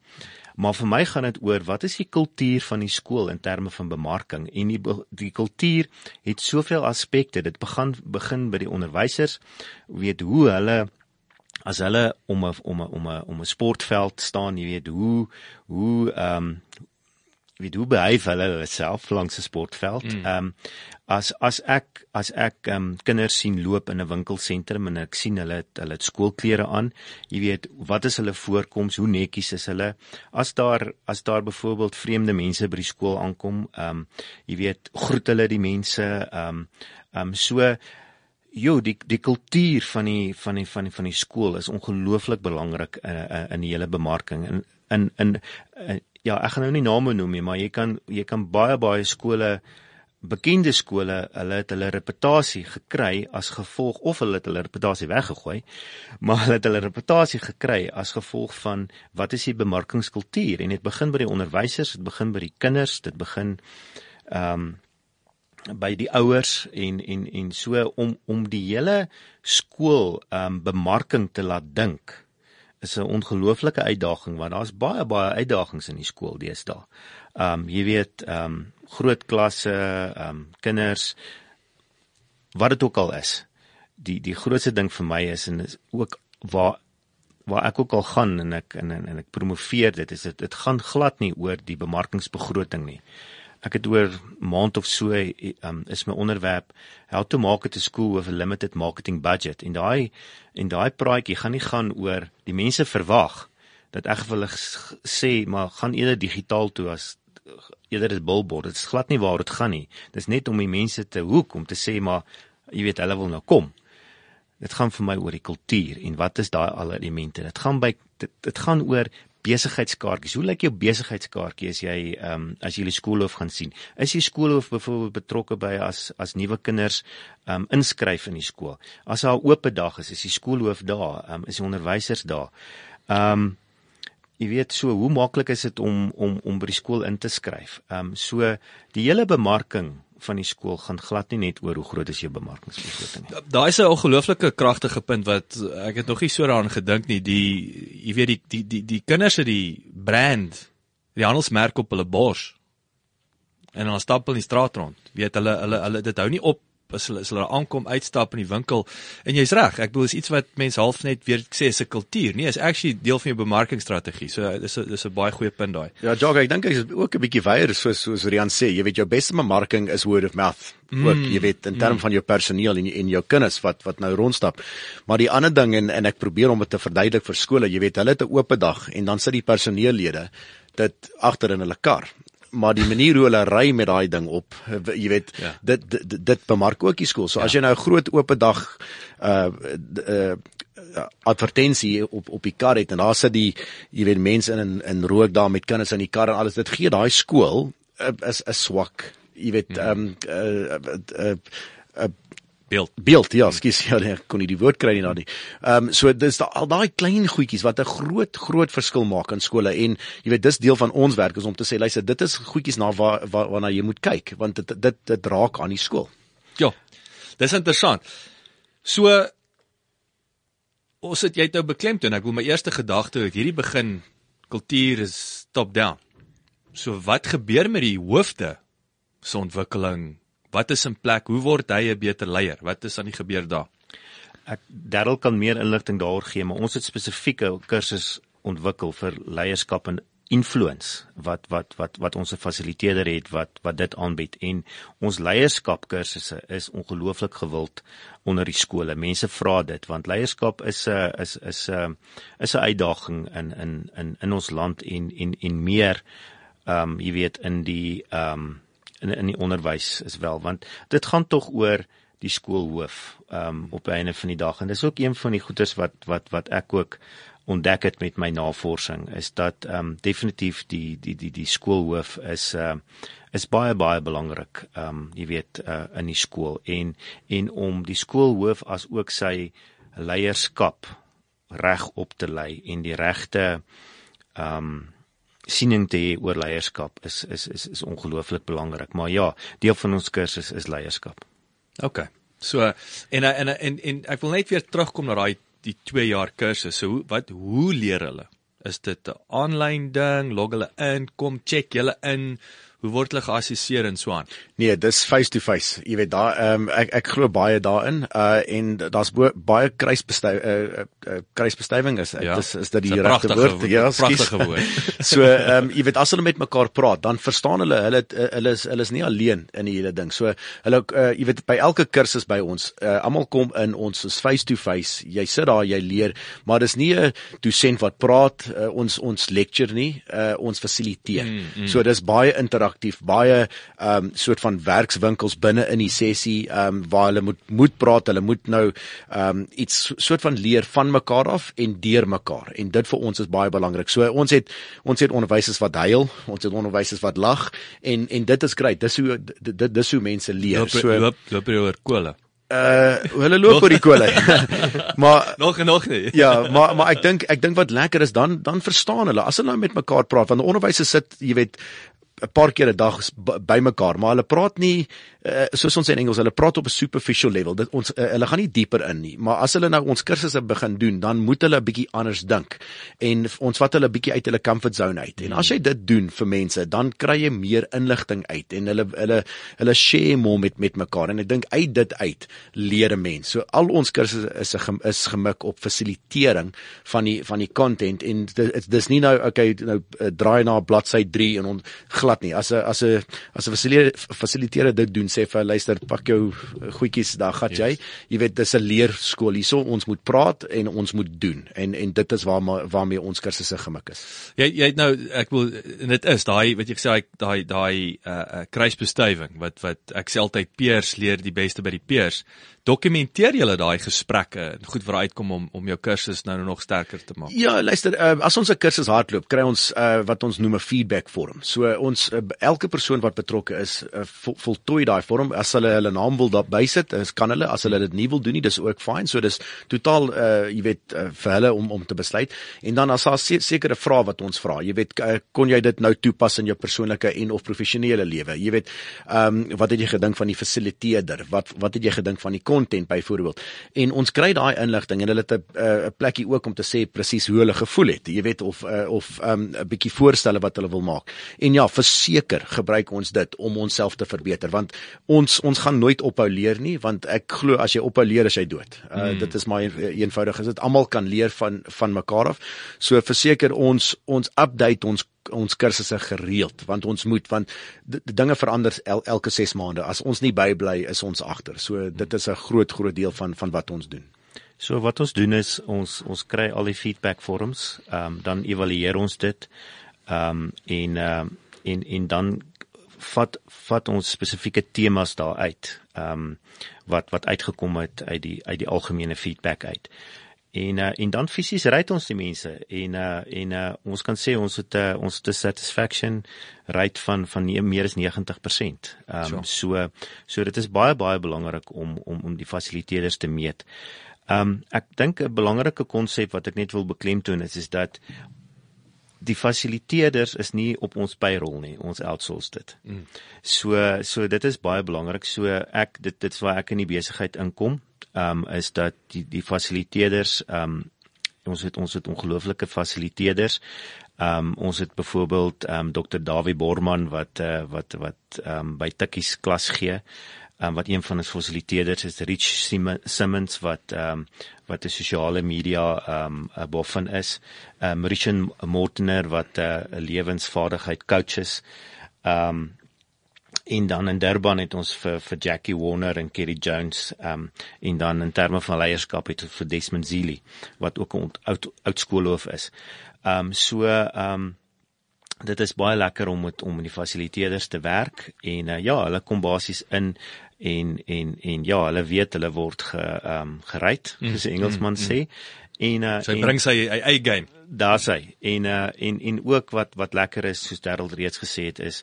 Maar vir my gaan dit oor wat is die kultuur van die skool in terme van bemarking en die die kultuur het soveel aspekte. Dit begin begin by die onderwysers, weet hoe hulle as hulle om 'n om 'n om 'n om 'n sportveld staan, jy weet hoe hoe ehm um, wie du behyf hulle self langs 'n sportveld. Mm. Ehm um, as as ek as ek ehm um, kinders sien loop in 'n winkelsentrum en ek sien hulle het, hulle het skoolklere aan, jy weet, wat is hulle voorkoms, hoe netjies is hulle? As daar as daar byvoorbeeld vreemde mense by die skool aankom, ehm um, jy weet, groet hulle die mense, ehm um, ehm um, so Jo, die die kultuur van die van die van die van die skool is ongelooflik belangrik uh, uh, in die hele bemarking. In in in uh, ja, ek gaan nou nie name noem nie, maar jy kan jy kan baie baie skole bekende skole, hulle het hulle reputasie gekry as gevolg of hulle het hulle reputasie weggegooi, maar hulle het hulle reputasie gekry as gevolg van wat is die bemarkingskultuur en dit begin by die onderwysers, dit begin by die kinders, dit begin ehm um, by die ouers en en en so om om die hele skool ehm um, bemarking te laat dink is 'n ongelooflike uitdaging want daar's baie baie uitdagings in die skool deesdae. Ehm um, jy weet ehm um, groot klasse, ehm um, kinders wat dit ook al is. Die die grootste ding vir my is en is ook waar waar ek ook al gaan en ek en en, en ek promoveer dit is dit dit gaan glad nie oor die bemarkingsbegroting nie ek het oor maand of so um, is my onderwerp how to market a school with a limited marketing budget. En daai en daai praatjie gaan nie gaan oor die mense verwag dat ek vir hulle sê maar gaan eerder digitaal toe as eerder dit billboard. Dit is glad nie waar dit gaan nie. Dis net om die mense te hoek om te sê maar jy weet hulle wil nou kom. Dit gaan vir my oor die kultuur en wat is daai al elemente? Dit gaan by dit, dit gaan oor besigheidskaartjies. Hoe lyk jou besigheidskaartjie as jy ehm um, as jy die skoolhoof gaan sien? Is die skoolhoof byvoorbeeld betrokke by as as nuwe kinders ehm um, inskryf in die skool? As daar 'n oop dag is, is die skoolhoof daar, ehm um, is die onderwysers daar. Ehm um, jy weet so hoe maklik is dit om om om by die skool in te skryf? Ehm um, so die hele bemarking van die skool gaan glad nie net oor hoe groot is jou bemarkingsbegroting nie. Daai is 'n ongelooflike kragtige punt wat ek het nog nie so daaraan gedink nie. Die jy weet die die die die kinders het die brand, die handelsmerk op hulle bors. En dan stap hulle in die straat rond. Weet hulle hulle hulle dit hou nie op as hulle as hulle aankom uitstap in die winkel. En jy's reg ek bedoel is iets wat mense half net weer sê is 'n kultuur. Nee is actually deel van jou bemarkingstrategie so dis dis 'n baie goeie punt daai. Ja jog ek dink ek is ook 'n bietjie weier soos soos Rian sê. Jy weet jou beste bemarking is word of mouth ook mm, jy weet in terme mm. van jou personeel en en jou kinders wat wat nou rondstap. Maar die ander ding en en ek probeer om dit te verduidelik vir skole jy weet hulle het 'n oop dag en dan sit die personeellede dit agter in hulle kar maar die manier hoe hulle ry met daai ding op, jy weet, ja. dit, dit dit bemark ook die skool. So ja. as jy nou 'n groot oop dag uh uh advertensie op op die kar het en daar sit die jy weet mense in in rook daar met kinders in die kar en alles dit gee daai skool uh, is 'n swak jy weet ehm um, uh, uh, uh, uh, beeld beeld ja skus ja nee, ek kon nie die woord kry nie daardie. Ehm um, so dis da, al daai klein goedjies wat 'n groot groot verskil maak in skole en jy weet dis deel van ons werk is om te sê luister dit is goedjies na waar waar waarna jy moet kyk want dit dit dit raak aan die skool. Ja. Dis interessant. So ons het jy het nou beklemtoon ek wil my eerste gedagte het hierdie begin kultuur is top down. So wat gebeur met die hoofde se ontwikkeling Wat is in plek? Hoe word hy 'n beter leier? Wat is aan die gebeur daar? Ek Darryl kan meer inligting daaroor gee, maar ons het spesifieke kursus ontwikkel vir leierskap in influence wat wat wat wat ons 'n fasiliteerder het wat wat dit aanbied en ons leierskap kursusse is ongelooflik gewild onder die skole. Mense vra dit want leierskap is 'n is is 'n is 'n uitdaging in in in in ons land en en en meer ehm um, jy weet in die ehm um, in in die onderwys is wel want dit gaan tog oor die skoolhoof um, op die einde van die dag. En dis ook een van die goeders wat wat wat ek ook ontdek het met my navorsing is dat um, definitief die die die die skoolhoof is ehm uh, is baie baie belangrik um, jy weet uh, in die skool. En en om die skoolhoof as ook sy leierskap reg op te lei en die regte um, siening te hê oor leierskap is is is is ongelooflik belangrik maar ja deel van ons kursus is leierskap. OK. So en en en en ek wil net weer terugkom na daai die 2 jaar kursus. So wat hoe leer hulle? Is dit 'n aanlyn ding? Log hulle in, kom check hulle in. Hoe word hulle geassesseer en so aan? Nee, dis face to face. Jy weet daar ehm um, ek ek glo baie daarin. Uh en daar's baie kruisbestuiving uh, uh, kruisbestuiving is ja, dis is dit die regte woord? Ja, pragtige woord. so ehm um, jy weet as hulle met mekaar praat, dan verstaan hulle hulle hulle is hulle is nie alleen in die hele ding. So hulle uh, jy weet by elke kursus by ons, uh, almal kom in ons is face to face. Jy sit daar, jy leer, maar dis nie 'n dosent wat praat uh, ons ons lecture nie, uh, ons fasiliteer. Mm, mm. So dis baie interaktief interaktief, baie ehm um, soort van werkswinkels binne in die sessie ehm um, waar hulle moet moet praat, hulle moet nou ehm um, iets soort van leer van mekaar af en deur mekaar. En dit vir ons is baie belangrik. So ons het ons het onderwysers wat huil, ons het onderwysers wat lag en en dit is grait. Dis hoe dit dis hoe mense leer. Loop, so loop loop oor kole. Uh hulle loop oor die kole. maar nog en nog nie. ja, maar maar ek dink ek dink wat lekker is dan dan verstaan hulle. As hulle nou met mekaar praat want onderwysers sit, jy weet, 'n paar keer 'n dag bymekaar, maar hulle praat nie uh, soos ons in Engels, hulle praat op 'n superficial level. Dit ons uh, hulle gaan nie dieper in nie, maar as hulle nou ons kursusse begin doen, dan moet hulle 'n bietjie anders dink. En ons vat hulle 'n bietjie uit hulle comfort zone uit. En as jy dit doen vir mense, dan kry jy meer inligting uit en hulle hulle hulle share more met met mekaar en ek dink uit dit uit leer 'n mens. So al ons kursusse is is gemik op fasilitering van die van die content en dit dis nie nou okay nou uh, draai na bladsy 3 en ons glad nie. As 'n as 'n as 'n fasiliteerder dit doen, sê vir luister, pak jou goedjies, daar gaan jy. Yes. Jy weet dis 'n leerskool hierso. Ons moet praat en ons moet doen. En en dit is waar waarmee ons kursusse gemik is. Jy jy het nou ek wil dit is daai wat jy gesê daai daai uh, uh kruisbestuiving wat wat ek sê altyd peers leer die beste by die peers dokumenteer julle daai gesprekke en goed vir uitkom om om jou kursus nou nog sterker te maak. Ja, luister, uh, as ons 'n kursus hardloop, kry ons uh, wat ons noem 'n feedback vorm. So ons uh, elke persoon wat betrokke is, uh, vol, voltooi daai vorm. As hulle hulle naam wil daar bysit, kan hulle as hulle dit nie wil doen nie, dis ook fyn. So dis totaal uh, jy weet uh, vir hulle om om te besluit. En dan as daar sekere vrae wat ons vra, jy weet uh, kon jy dit nou toepas in jou persoonlike en of professionele lewe? Jy weet, ehm um, wat het jy gedink van die fasiliteerder? Wat wat het jy gedink van die content byvoorbeeld. En ons kry daai inligting en hulle het 'n uh, plekkie ook om te sê presies hoe hulle gevoel het. Jy weet of uh, of 'n um, bietjie voorstelle wat hulle wil maak. En ja, verseker gebruik ons dit om onsself te verbeter want ons ons gaan nooit ophou leer nie want ek glo as jy ophou leer as jy dood. Uh, hmm. dit is maar eenvoudig is dit almal kan leer van van mekaar af. So verseker ons ons update ons ons kursusse gereeld want ons moet want dinge verander el, elke 6 maande. As ons nie bybly is ons agter. So dit is 'n groot groot deel van van wat ons doen. So wat ons doen is ons ons kry al die feedback forums um, dan evalueer ons dit um, en um, en en dan vat vat ons spesifieke temas daar uit um, wat wat uitgekom het uit die uit die algemene feedback uit En uh, en dan fisies ry ons die mense en uh, en uh, ons kan sê ons het uh, ons het satisfaction rate van van nie, meer as 90%. Ehm um, so so dit is baie baie belangrik om om om die fasiliteerders te meet. Ehm um, ek dink 'n belangrike konsep wat ek net wil beklemtoon is is dat die fasiliteerders is nie op ons payroll nie ons outsource dit. Mm. So so dit is baie belangrik. So ek dit dit is waar ek in die besigheid inkom um, is dat die die fasiliteerders um, ons het ons het ongelooflike fasiliteerders. Um, ons het byvoorbeeld um, Dr. Dawie Borman wat uh, wat wat um, by Tikkies klas gee. um, wat een van ons fasiliteerders is Rich Simmons wat ehm um, wat 'n sosiale media ehm um, boffin is. Ehm um, Richard Mortener wat 'n uh, lewensvaardigheid coach is. Ehm um, en dan in Durban het ons vir vir Jackie Warner en Kerry Jones um, en dan in terme van leierskap het ons vir Desmond Zili wat ook 'n oud oud skoolhoof is. Um, so um, dit is baie lekker om met om met die fasiliteerders te werk en uh, ja, hulle kom basies in en en en ja, hulle weet hulle word ge ehm um, gereed, mm, soos die Engelsman mm, mm, sê. En uh, sy bring sy eie game. Daar sê en uh, en en ook wat wat lekker is soos Darryl reeds gesê het is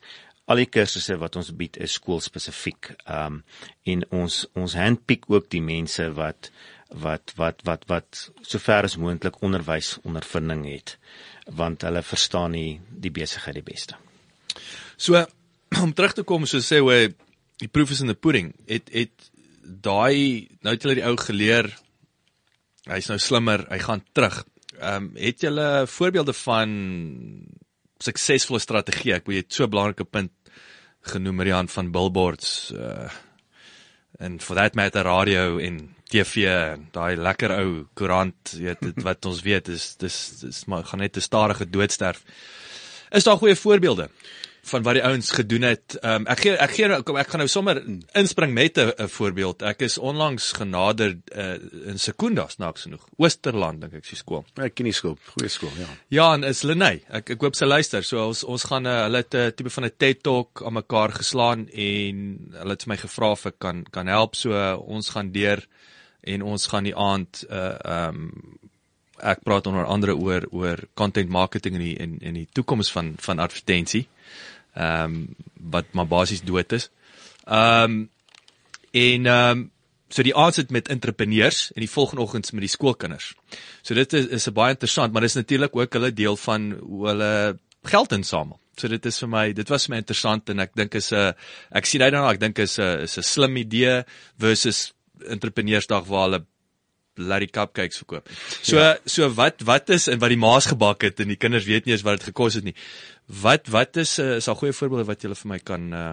al die kursusse wat ons bied is skoolspesifiek. Ehm um, en ons ons handpick ook die mense wat wat wat wat wat sover as moontlik onderwys ondervinding het want hulle verstaan nie die besigheid die beste. So om terug te kom so sê hoe die proof is in the pudding. Het het daai nou het hulle die ou geleer hy's nou slimmer, hy gaan terug. Ehm um, het julle voorbeelde van suksesvolle strategie? Ek weet so 'n belangrike punt genoem Marian van billboards uh en for that matter radio en TV daai lekker ou koerant weet dit wat ons weet is dis dis maar gaan net 'n stadige doodsterf. Is daar goeie voorbeelde van wat die ouens gedoen het. Um, ek gee ek gee kom ek gaan nou sommer inspring met 'n voorbeeld. Ek is onlangs genader uh, in Sekundas naaks genoeg. Oosterland dink ek die skool. Ek ken die skool, goeie skool, ja. Ja, en is Lenay. Ek ek hoop sy luister. So ons ons gaan uh, hulle het 'n tipe van 'n TED Talk aan mekaar geslaan en hulle het vir my gevra of ek kan kan help. So uh, ons gaan deur en ons gaan die aand uh um, ek praat onder andere oor oor content marketing in die in in die toekoms van van advertensie ehm um, wat maar basies dood is. Ehm um, en ehm um, so die aand sit met entrepreneurs en die volgende oggend met die skoolkinders. So dit is is baie interessant, maar dis natuurlik ook hulle deel van hoe hulle geld insamel. So dit is vir my, dit was vir my interessant en ek dink is 'n ek sien uit daarna, ek dink is 'n is 'n slim idee versus entrepreneursdag waar hulle Larry cupcakes verkoop. So ja. so wat wat is en wat die maas gebak het en die kinders weet nie eens wat dit gekos het nie. Wat wat is uh, is al goeie voorbeelde wat jy vir my kan uh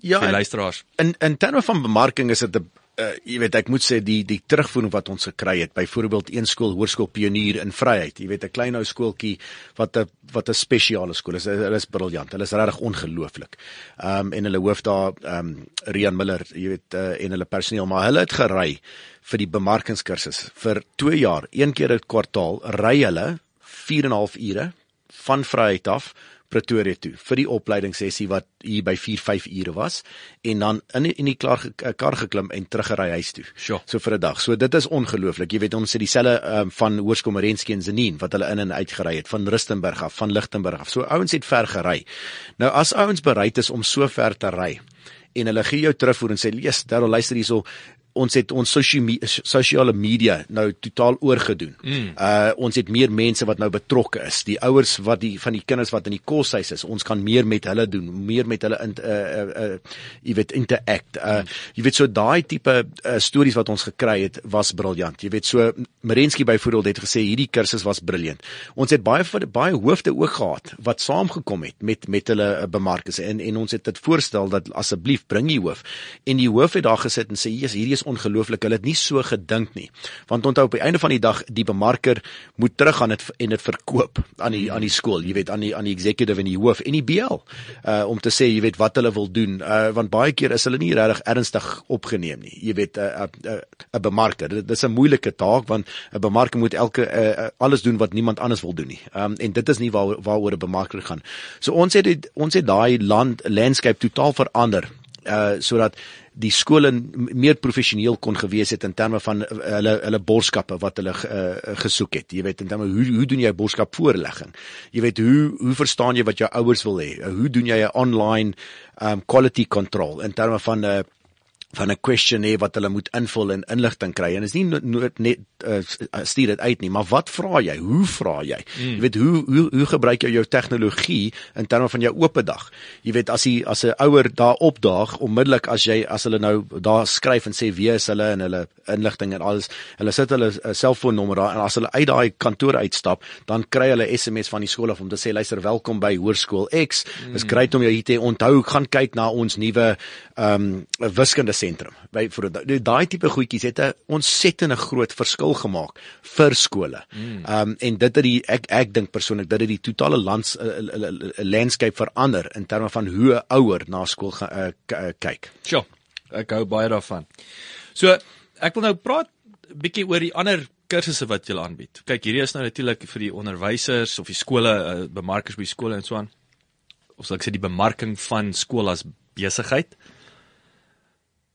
ja, vir luisteraars. In in terme van bemarking is dit 'n uh, jy weet ek moet sê die die terugvoering wat ons gekry het byvoorbeeld een skool hoërskool pionier in Vryheid jy weet 'n klein ou skooltjie wat 'n wat 'n spesiale skool is hulle is briljant hulle is regtig ongelooflik. Um, en hulle hoof daar um, Rian Miller jy weet uh, en hulle personeel maar hulle het gery vir die bemarkingskursus vir 2 jaar. Een keer 'n kwartaal ry hulle 4 en 'n half ure van Vryheid af Pretoria toe vir die opleidingssessie wat hier by 4 5 ure was en dan in die, in die klaar eh, kar geklim en teruggery huis toe. Sure. So vir 'n dag. So dit is ongelooflik. Jy weet ons het dieselfde um, van Hoërskool Merensky en Zenien wat hulle in en uit gery het van Rustenburg af, van Lichtenburg af. So ouens het ver gery. Nou as ouens bereid is om so ver te ry en hulle gee jou terugvoer en sê lees, daar luister hierso, ons het ons sosiale media nou totaal oorgedoen. Mm. Uh ons het meer mense wat nou betrokke is. Die ouers wat die van die kinders wat in die koshuis is, ons kan meer met hulle doen, meer met hulle in uh uh, uh jy weet interact. Uh mm. jy weet so daai tipe uh, stories wat ons gekry het was briljant. Jy weet so Merensky byvoorbeeld het gesê hierdie kursus was briljant. Ons het baie baie hoofde ook gehad wat saamgekom het met met hulle uh, bemarkers en en ons het dit voorstel dat asseblief bring die hoof. En die hoof het daar gesit en sê hier is hierdie is ongelooflik. Hulle het nie so gedink nie. Want onthou op die einde van die dag die bemarker moet teruggaan en dit verkoop aan die aan die skool, jy weet aan die aan die executive en die hoof en die BL uh om te sê jy weet wat hulle wil doen. Uh want baie keer is hulle nie regtig ernstig opgeneem nie. Jy weet 'n uh, 'n uh, 'n uh, bemarker. Dit is 'n moeilike taak want 'n bemarker moet elke uh, alles doen wat niemand anders wil doen nie. Um en dit is nie waar waaroor 'n bemarker gaan. So ons het ons het daai land landscape totaal verander uh sodat die skole meer professioneel kon gewees het in terme van uh, hulle hulle borskappe wat hulle uh, gesoek het. Jy weet in terme hoe hoe doen jy borskap voorlegging? Jy weet hoe hoe verstaan jy wat jou ouers wil hê? Hoe doen jy 'n online um quality control in terme van 'n uh, van 'n questionnaire wat hulle moet invul en inligting kry. En is nie nood net uh, stuur dit uit nie maar wat vra jy? Hoe vra jy? Mm. jy weet hoe hoe hoe gebruik jy jou tegnologie in terme van jou oop dag? Jy weet as jy as 'n ouer daar opdaag onmiddellik as jy as hulle nou daar skryf en sê wie is hulle? en hulle inligting en alles hulle sit hulle uh, selfoonnommer daar en as hulle uit daai kantoor uitstap dan kry hulle SMS van die skool af om te sê luister welkom by hoërskool X. Mm. is great om jou hier te onthou. Gaan kyk na ons nuwe ehm um, wiskunde sentrum. By vir daai tipe goedjies het 'n ontsettende groot verskil gemaak vir skole. Ehm um, en dit het die ek ek dink persoonlik dat dit die totale lands uh, uh, uh, landscape verander in terme van hoe 'n ouer na skool uh, uh, kyk. Sjoe. Ek hou baie daarvan. So, ek wil nou praat bietjie oor die ander kursusse wat jy aanbied. Kyk, hierdie is nou natuurlik vir die onderwysers of die skole, uh, bemarkers by skole en so aan. Of sal ek sê die bemarking van skool as besigheid.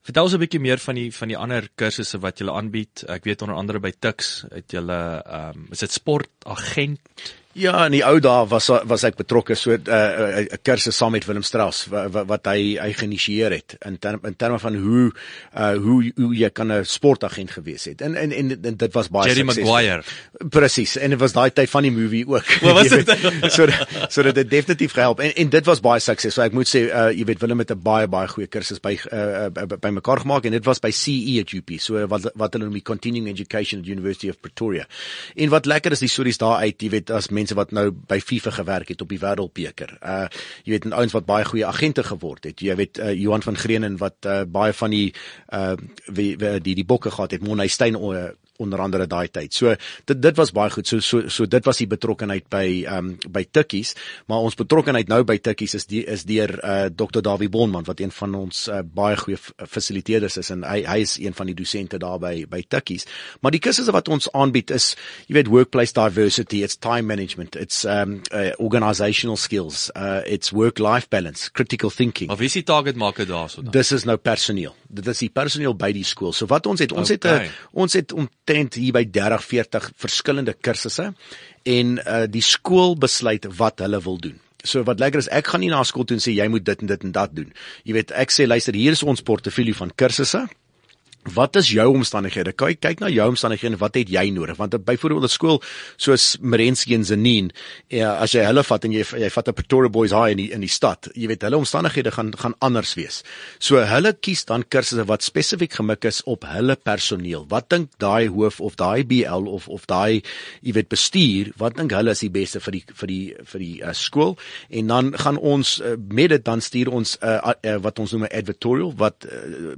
Vertel ons 'n bietjie meer van die van die ander kursusse wat jy aanbied. Ek weet onder andere by Tux het jy ehm um, is dit sportagent Ja, in die ou dae was was ek betrokke so 'n uh, 'n kursus saam met Willem Strauss wat, wat hy hy geïnisieer het in term, in terme van hoe uh hoe hoe jy kan 'n sportagent gewees het. En en en, en dit was baie Jerry succesvol. Maguire. Presies. En dit was daai tyd van die movie ook. Wat was dit? so so dit het definitief gehelp. En en dit was baie suksesvol. Ek moet sê uh jy weet Willem het 'n baie baie goeie kursus by uh, by, by mekaar gemaak en dit was by CE at UP. So wat wat hulle noem die Continuing Education at University of Pretoria. En wat lekker is die stories daar uit, jy weet as mense wat nou by FIFA gewerk het op die Wêreldbeker. Uh jy weet en ouens wat baie goeie agente geword het. Jy weet uh, Johan van Greenen wat uh, baie van die uh wie, wie die die bokke gehad het, Monay Steyn uh, onder andere daai tyd. So dit dit was baie goed. So so so dit was die betrokkenheid by ehm um, by Tikkies, maar ons betrokkenheid nou by Tikkies is die is deur uh Dr. Dawie Bonman wat een van ons uh, baie goeie fasiliteerders is en hy hy is een van die dosente daar by by Tikkies. Maar die kursusse wat ons aanbied is jy weet workplace diversity, it's time management, it's um uh, organizational skills, uh it's work life balance, critical thinking. Of is die target market daarso dan? Dis is nou personeel. Dit is die personeel by die skool. So wat ons het, ons okay. het 'n ons het om omtrent hier by 30 40 verskillende kursusse en uh, die skool besluit wat hulle wil doen. So wat lekker is, ek gaan nie na skool toe en sê jy moet dit en dit en dat doen. Jy weet, ek sê luister, hier is ons portefeulje van kursusse. Wat is jou omstandighede? Kyk kyk na jou omstandighede en wat het jy nodig? Want byvoorbeeld 'n skool soos Merensky en Zanin, ja, as jy hulle vat en jy jy vat 'n Pretoria Boys High in die in die stad, jy weet hulle omstandighede gaan gaan anders wees. So hulle kies dan kursusse wat spesifiek gemik is op hulle personeel. Wat dink daai hoof of daai BL of of daai jy weet bestuur, wat dink hulle is die beste vir die vir die vir die uh, skool? En dan gaan ons uh, met dit dan stuur ons uh, uh, wat ons noem 'n advertorial wat uh,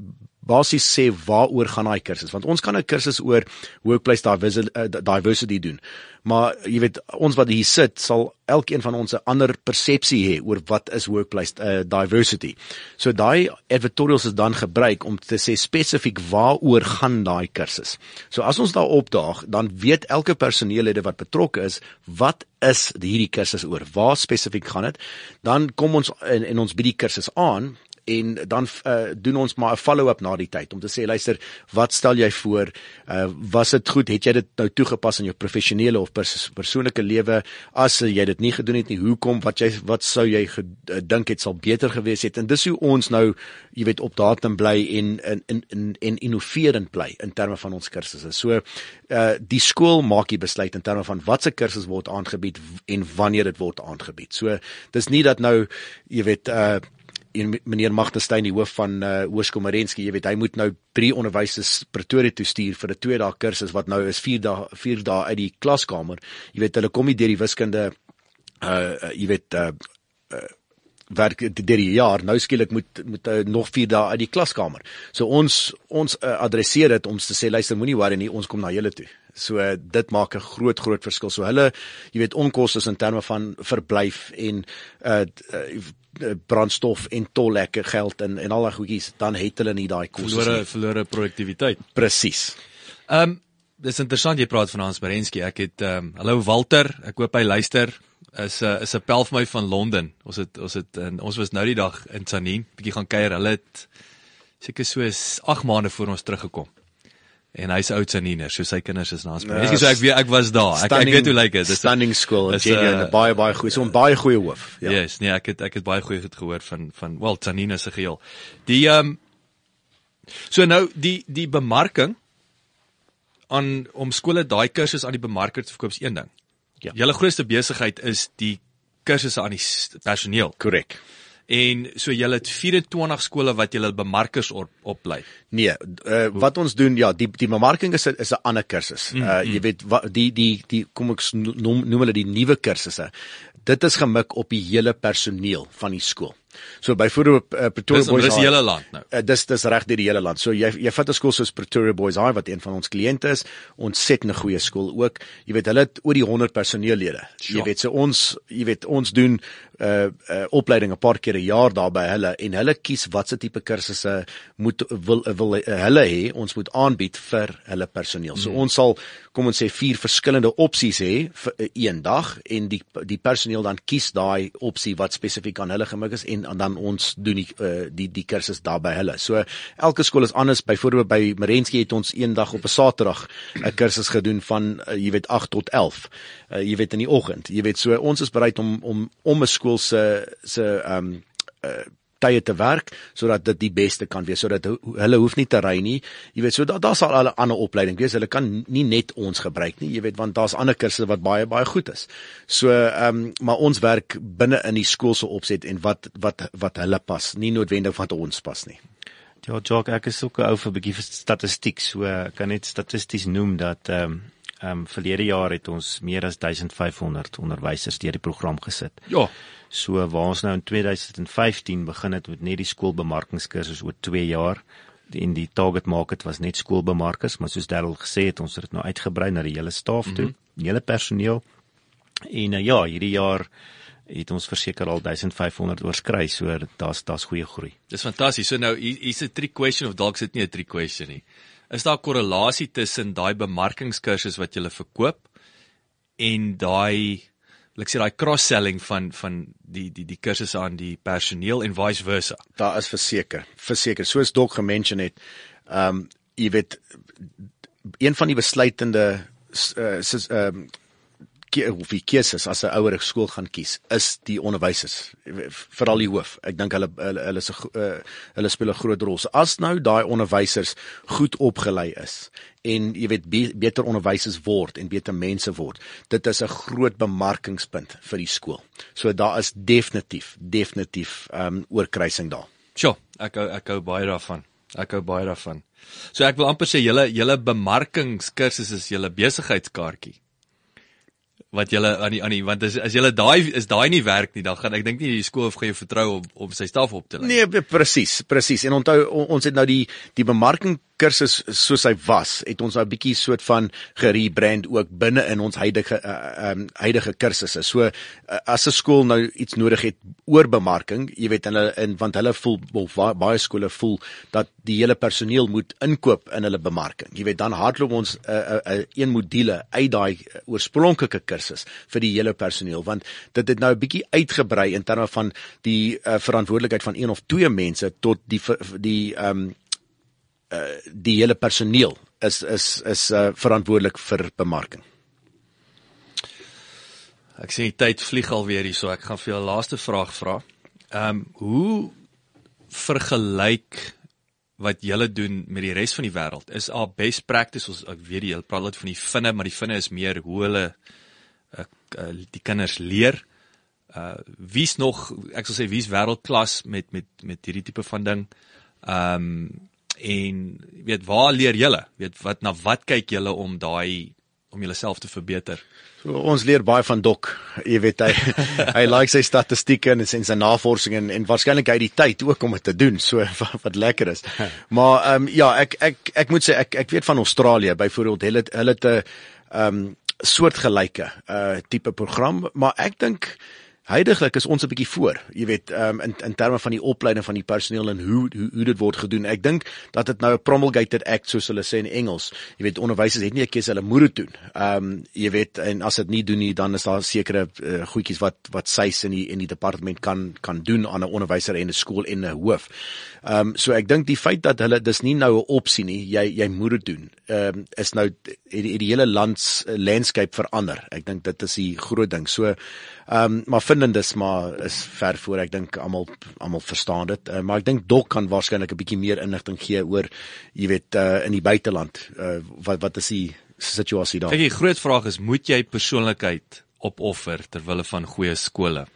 basies sê waaroor gaan daai kursus want ons kan 'n kursus oor workplace eh, diversity doen maar jy weet ons wat hier sit sal elkeen van ons 'n ander persepsie hê oor wat is workplace uh, diversity. So daai advertorials is dan gebruik om te sê spesifiek waaroor gaan daai kursus. So as ons daar opdaag dan weet elke personeellede wat betrokke is wat is hierdie kursus oor? Waar spesifiek gaan dit? Dan kom ons in, in ons by die kursus aan en dan uh, doen ons maar 'n follow-up na die tyd om te sê luister wat stel jy voor? Uh, was dit goed? Het jy dit nou toegepas in jou professionele of pers persoonlike lewe? As jy dit nie gedoen het nie hoekom? Wat jy wat sou jy gedink het sal beter gewees het? En dis hoe ons nou jy weet op datum bly en in in in en innoverend bly in terme van ons kursusse. So uh, die skool maak die besluit in terme van watse kursus word aangebied en wanneer dit word aangebied. So dis nie dat nou jy weet uh, meneer Magtestein die hoof van uh, Hoërskool Marensky, jy weet hy moet nou drie onderwysers Pretoria toe stuur vir 'n 2 dae kursus wat nou is 4 dae 4 dae uit die klaskamer. Jy weet hulle kom nie deur die wiskunde uh jy weet uh, uh werk deur die jaar nou skielik moet moet uh, nog 4 dae uit die klaskamer. So ons ons uh, adresseer dit om te sê luister moenie worry nie, ons kom na julle toe. So uh, dit maak 'n groot groot verskil. So hulle jy weet onkoste in terme van verblyf en uh, uh Eh, brandstof en tollekke geld en en al daai goedjies dan het hulle nie daai kos verlore verlore produktiwiteit. Presies. Ehm um, dis interessant jy praat van Hans Berensky ek het ehm um, hallo Walter ek hoop hy luister. Is 'n uh, is 'n pel vir my van Londen. Ons het ons het in, ons was nou die dag in Sanin bietjie gaan kuier. Hulle het seker so 8 maande voor ons teruggekom en hy's oud Saniner, so sy kinders is naas my. Ek sê ek weet ek was daar. Ek stunning, ek weet hoe lyk dit. Dis stunning school in Kenia, 'n baie baie goeie, so 'n baie goeie hoof. Ja. Yes, nee, ek het ek het baie goeie gehoor van van wel Saniner se geheel. Die ehm um, So nou die die bemarking aan om skole daai kursus aan die bemarker te verkoop is een ding. Ja. Julle grootste besigheid is die kursusse aan die personeel. Korrek. En so julle het 24 skole wat julle bemarkers op, oplei. Nee, uh, wat ons doen ja, die die bemarking is 'n is 'n ander kursus. Uh jy weet wat die die die kom ek noem noem hulle die nuwe kursusse. Dit is gemik op die hele personeel van die skool. So byvoorbeeld uh, Pretoria Dis Boys dis die hele land nou. Uh, dis dis reg deur die hele land. So jy jy vat 'n skool soos Pretoria Boys High wat een van ons kliënte is, ontsettend goeie skool ook. Jy weet hulle het oor die 100 personeellede. Sure. Jy weet so ons jy weet ons doen uh, uh opleiding 'n paar keer 'n jaar daar by hulle en hulle kies watse tipe kursusse moet wil wil uh, hulle hê ons moet aanbied vir hulle personeel. So mm. ons sal kom ons sê vier verskillende opsies hê vir uh, een dag en die die personeel dan kies daai opsie wat spesifiek aan hulle gemik is en, en dan ons doen die uh, die die kursus daar by hulle. So elke skool is anders. Byvoorbeeld by Merensky het ons eendag op 'n Saterdag 'n kursus gedoen van uh, jy weet 8 tot 11. Uh, jy weet in die oggend. Jy weet so ons is bereid om om om 'n skool se se ehm um, uh, tye te werk sodat dit die beste kan wees sodat hu- hulle hoef nie te ry nie. Jy weet so daar daar sal hulle ander opleiding wees. Hulle kan nie net ons gebruik nie jy weet want daar's ander kursusse wat baie baie goed is. So ehm um, maar ons werk binne in die skool se opset en wat wat wat hulle pas nie noodwendig wat ons pas nie. Ja, Jock, ek is ook 'n ou vir 'n bietjie statistiek, so ek kan net statisties noem dat ehm um, ehm um, verlede jaar het ons meer as 1500 onderwysers deur die program gesit. Ja. So waar ons nou in 2015 begin het met net die skoolbemarkingskursus oor 2 jaar en die target market was net skoolbemarkers, maar soos Darryl gesê het, ons het dit nou uitgebrei na die hele staf toe, mm -hmm. die hele personeel. En uh, ja, hierdie jaar het ons verseker al 1500 oorskry, so daar's daar's goeie groei. Dis fantasties. So nou hier- hier's 'n trick question of dalk is dit nie 'n trick question nie. Is daar korrelasie tussen daai bemarkingskursus wat jy verkoop en daai ek sê daai cross-selling van van die die die kursusse aan die personeel en vice versa? daar is verseker verseker soos Dok gemention het ehm um, jy weet een van die besluitende uh, sis ehm um, of die keuses as 'n ouer skool gaan kies is die onderwysers veral die hoof ek dink hulle hulle hulle is 'n uh, hulle speel 'n groot rol so as nou daai onderwysers goed opgelei is en jy weet be, beter onderwysers word en beter mense word dit is 'n groot bemarkingspunt vir die skool so daar is definitief definitief ehm um, oorkruising daar Sjoe, ek hou ek hou baie daarvan. Ek hou baie daarvan. So ek wil amper sê julle julle bemarkingskursus is julle besigheidskaartjie. Wat julle aan die aan die want as as julle daai is daai nie werk nie, dan gaan ek dink nie die skool gaan jou vertrou om om sy staf op te lei. Nee, presies, presies. En onthou on- ons het nou die die bemarking kursus soos hy was, het ons nou 'n bietjie soort van gerebrand ook binne in ons huidige uh, um, huidige kursusse. So uh, as 'n skool nou iets nodig het oor bemarking, jy weet hulle in want hulle voel wa- baie skole voel dat die hele personeel moet inkoop in hulle bemarking. Jy weet dan hardloop ons 'n uh, uh, uh, een module uit daai oorspronklike kursus vir die hele personeel want dit het nou 'n bietjie uitgebrei in terme van die uh, verantwoordelikheid van een of twee mense tot die die ehm um, uh, die hele personeel is is is uh, verantwoordelik vir bemarking. Ek sien die tyd vlieg alweer hier, so ek gaan vir jou 'n laaste vraag vra. Ehm um, hoe vergelyk wat julle doen met die res van die wêreld? Is al best practice ons ek weet jy praat altyd van die vinne, maar die vinne is meer hoe hulle uh, uh, die kinders leer. Uh wie's nog ek sal sê wie's wêreldklas met met met hierdie tipe van ding. Ehm um, en weet waar leer julle? Weet wat na wat kyk julle om daai om julleself te verbeter? So, ons leer baie van Dok. Jy weet hy hy like sy statistieke en sy, sy navorsing en en waarskynlik hy die tyd ook om dit te doen. So wat, wat lekker is. Maar ehm um, ja, ek ek ek moet sê ek ek weet van Australië byvoorbeeld hulle hulle 'n ehm um, soortgelyke uh tipe program, maar ek dink Heidiglik is ons 'n bietjie voor, jy weet, um, in in terme van die opleiding van die personeel en hoe hoe hoe dit word gedoen. Ek dink dat dit nou 'n promulgated act soos hulle sê in Engels. Jy weet, onderwysers het nie 'n keuse hulle moet dit doen. Ehm um, jy weet, en as dit nie doen nie, dan is daar sekere uh, goedjies wat wat SAIS in die in die departement kan kan doen aan 'n onderwyser en 'n skool en 'n hoof. Ehm um, so ek dink die feit dat hulle dis nie nou 'n opsie nie, jy jy moet dit doen. Ehm um, is nou het die, die hele lands uh, landscape verander. Ek dink dit is die groot ding. So ehm um, maar vind opvoedendis maar is ver voor ek dink almal almal verstaan dit. Uh, maar ek dink Dok kan waarskynlik 'n bietjie meer inligting gee oor jy weet uh, in die buiteland uh, wat wat is die situasie daar? Kyk, die groot vraag is moet jy persoonlikheid opoffer ter wille van goeie skole?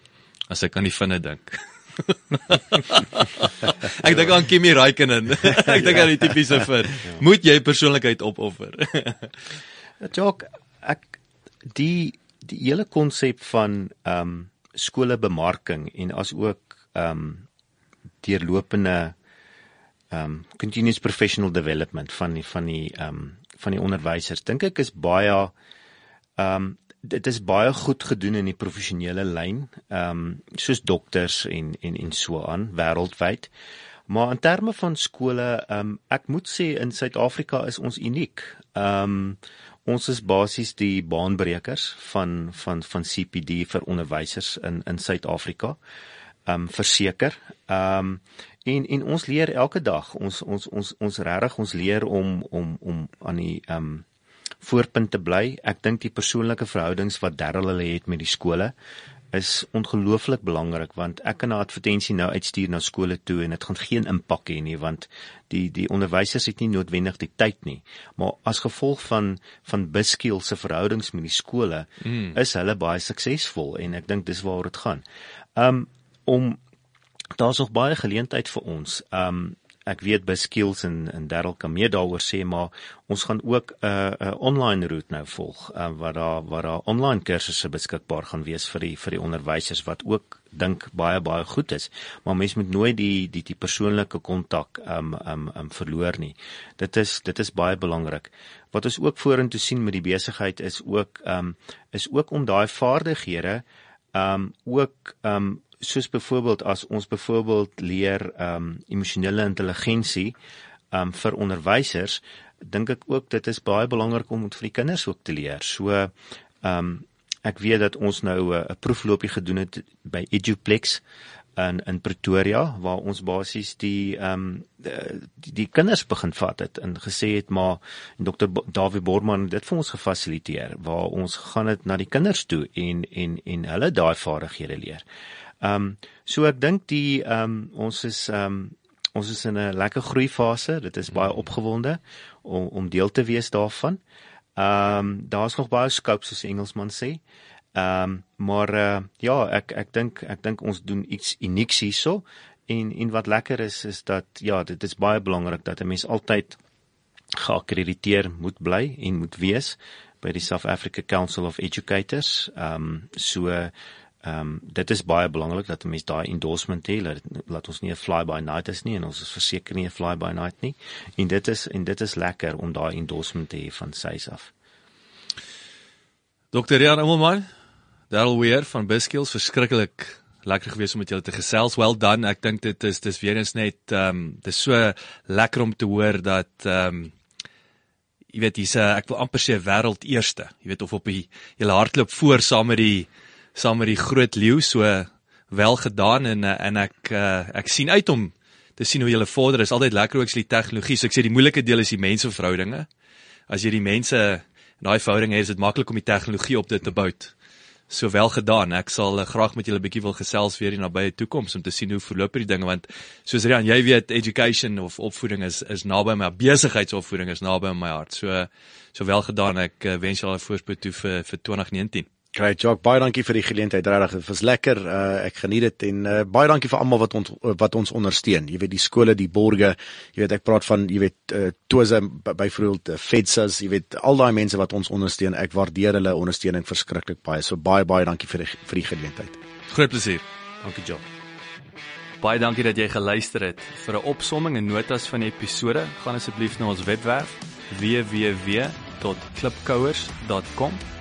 As ek aan die vinne dink. ek dink aan Kimi Raikkonen. ek dink aan die tipiese vir moet jy persoonlikheid opoffer. Jock, ek die die hele konsep van ehm um, skole bemarking en as ook ehm um, deurlopende ehm um, continuous professional development van die van die ehm um, van die onderwysers dink ek is baie ehm um, dit is baie goed gedoen in die professionele lyn ehm um, soos dokters en en en so aan wêreldwyd. Maar in terme van skole ehm um, ek moet sê in Suid-Afrika is ons uniek. Ehm um, ons is basies die baanbrekers van van van CPD vir onderwysers in in Suid-Afrika. Ehm um, verseker. Ehm um, en en ons leer elke dag. Ons ons ons ons regtig ons leer om om om aan die ehm um, voorpunt te bly. Ek dink die persoonlike verhoudings wat Darryl hulle het met die skole is ongelooflik belangrik want ek kan 'n advertensie nou uitstuur na skole toe en dit gaan geen impak hê nie want die die onderwysers het nie noodwendig die tyd nie maar as gevolg van van Biskiel se verhoudings met die skole mm. is hulle baie suksesvol en ek dink dis waaroor dit gaan. Um om daar's nog baie geleentheid vir ons. Um ek weet by skills en en Darryl kan meer daaroor sê maar ons gaan ook 'n uh, 'n uh, online roete nou volg uh, waar daar waar daar online kursusse beskikbaar gaan wees vir die vir die onderwysers wat ook dink baie baie goed is. Maar mense moet nooit die die die persoonlike kontak um um um verloor nie. Dit is dit is baie belangrik. Wat ons ook vorentoe sien met die besigheid is ook um is ook om daai vaardighede um ook um soos byvoorbeeld as ons byvoorbeeld leer ehm um, emosionele intelligensie ehm um, vir onderwysers, dink ek ook dit is baie belangrik om vir die kinders ook te leer. So ehm um, ek weet dat ons nou eh, 'n uh, proefloopie gedoen het by Eduplex in in Pretoria waar ons basies die ehm um, die, die kinders begin vat het en gesê het maar Dr Dawie Borman dit vir ons gefasiliteer waar ons gaan dit na die kinders toe en en en hulle daai vaardighede leer. Ehm um, so ek dink die ehm um, ons is ehm um, ons is in 'n lekker groei fase. Dit is baie opgewonde om om deel te wees daarvan. Ehm um, daar's nog baie scope soos Engelsman sê. Ehm um, maar uh, ja, ek ek dink ek dink ons doen iets unieks hierso en en wat lekker is is dat ja, dit is baie belangrik dat 'n mens altyd geakkrediteer moet bly en moet wees by die South Africa Council of Educators. Ehm um, so Ehm um, dit is baie belangrik dat 'n mens daai endorsement het dat laat ons nie 'n fly by night is nie en ons is verseker nie 'n fly by night nie. En dit is en dit is lekker om daai endorsement te hê van SAIS af. Dr. Rian Emmelman, Darryl Weir van Biskills verskriklik lekker gewees om met julle te gesels. Well done. Ek dink dit is dis weer eens net ehm um, dis so lekker om te hoor dat ehm um, jy weet 'n ek wil amper sê wêreld eerste. Jy weet of op die hele hardloop voor saam met die saam met die groot leeu so wel gedaan en eh, en ek uh, ek sien uit om te sien hoe julle vorder. Is altyd lekker ook as die tegnologie so ek sê die moeilike deel is die menseverhoudinge as jy die mense in daai verhoudinge het is dit maklik om die tegnologie op dit te bou so wel gedaan. Ek sal uh, graag met julle 'n bietjie wil gesels weer in nabye toekoms om te sien hoe verloop die dinge want soos Rian jy weet education of opvoeding is is naby my besigheidsopvoeding is naby my hart. So so wel gedaan. Ek uh, wens julle voorspoed toe vir vir 2019 Great Jock, baie dankie vir die geleentheid. Regtig, dit was lekker. Uh, ek geniet dit en uh, baie dankie vir almal wat ons wat ons ondersteun. Jy weet die skole, die borge, jy weet ek praat van jy weet uh, Toza byvoorbeeld uh, Fedsas, jy weet al daai mense wat ons ondersteun. Ek waardeer hulle ondersteuning verskriklik baie. So baie baie dankie vir die vir die geleentheid. Groot plesier. Dankie Jock. Baie dankie dat jy geluister het. Vir 'n opsomming en notas van die episode, gaan asseblief na ons webwerf www.klipkouers.com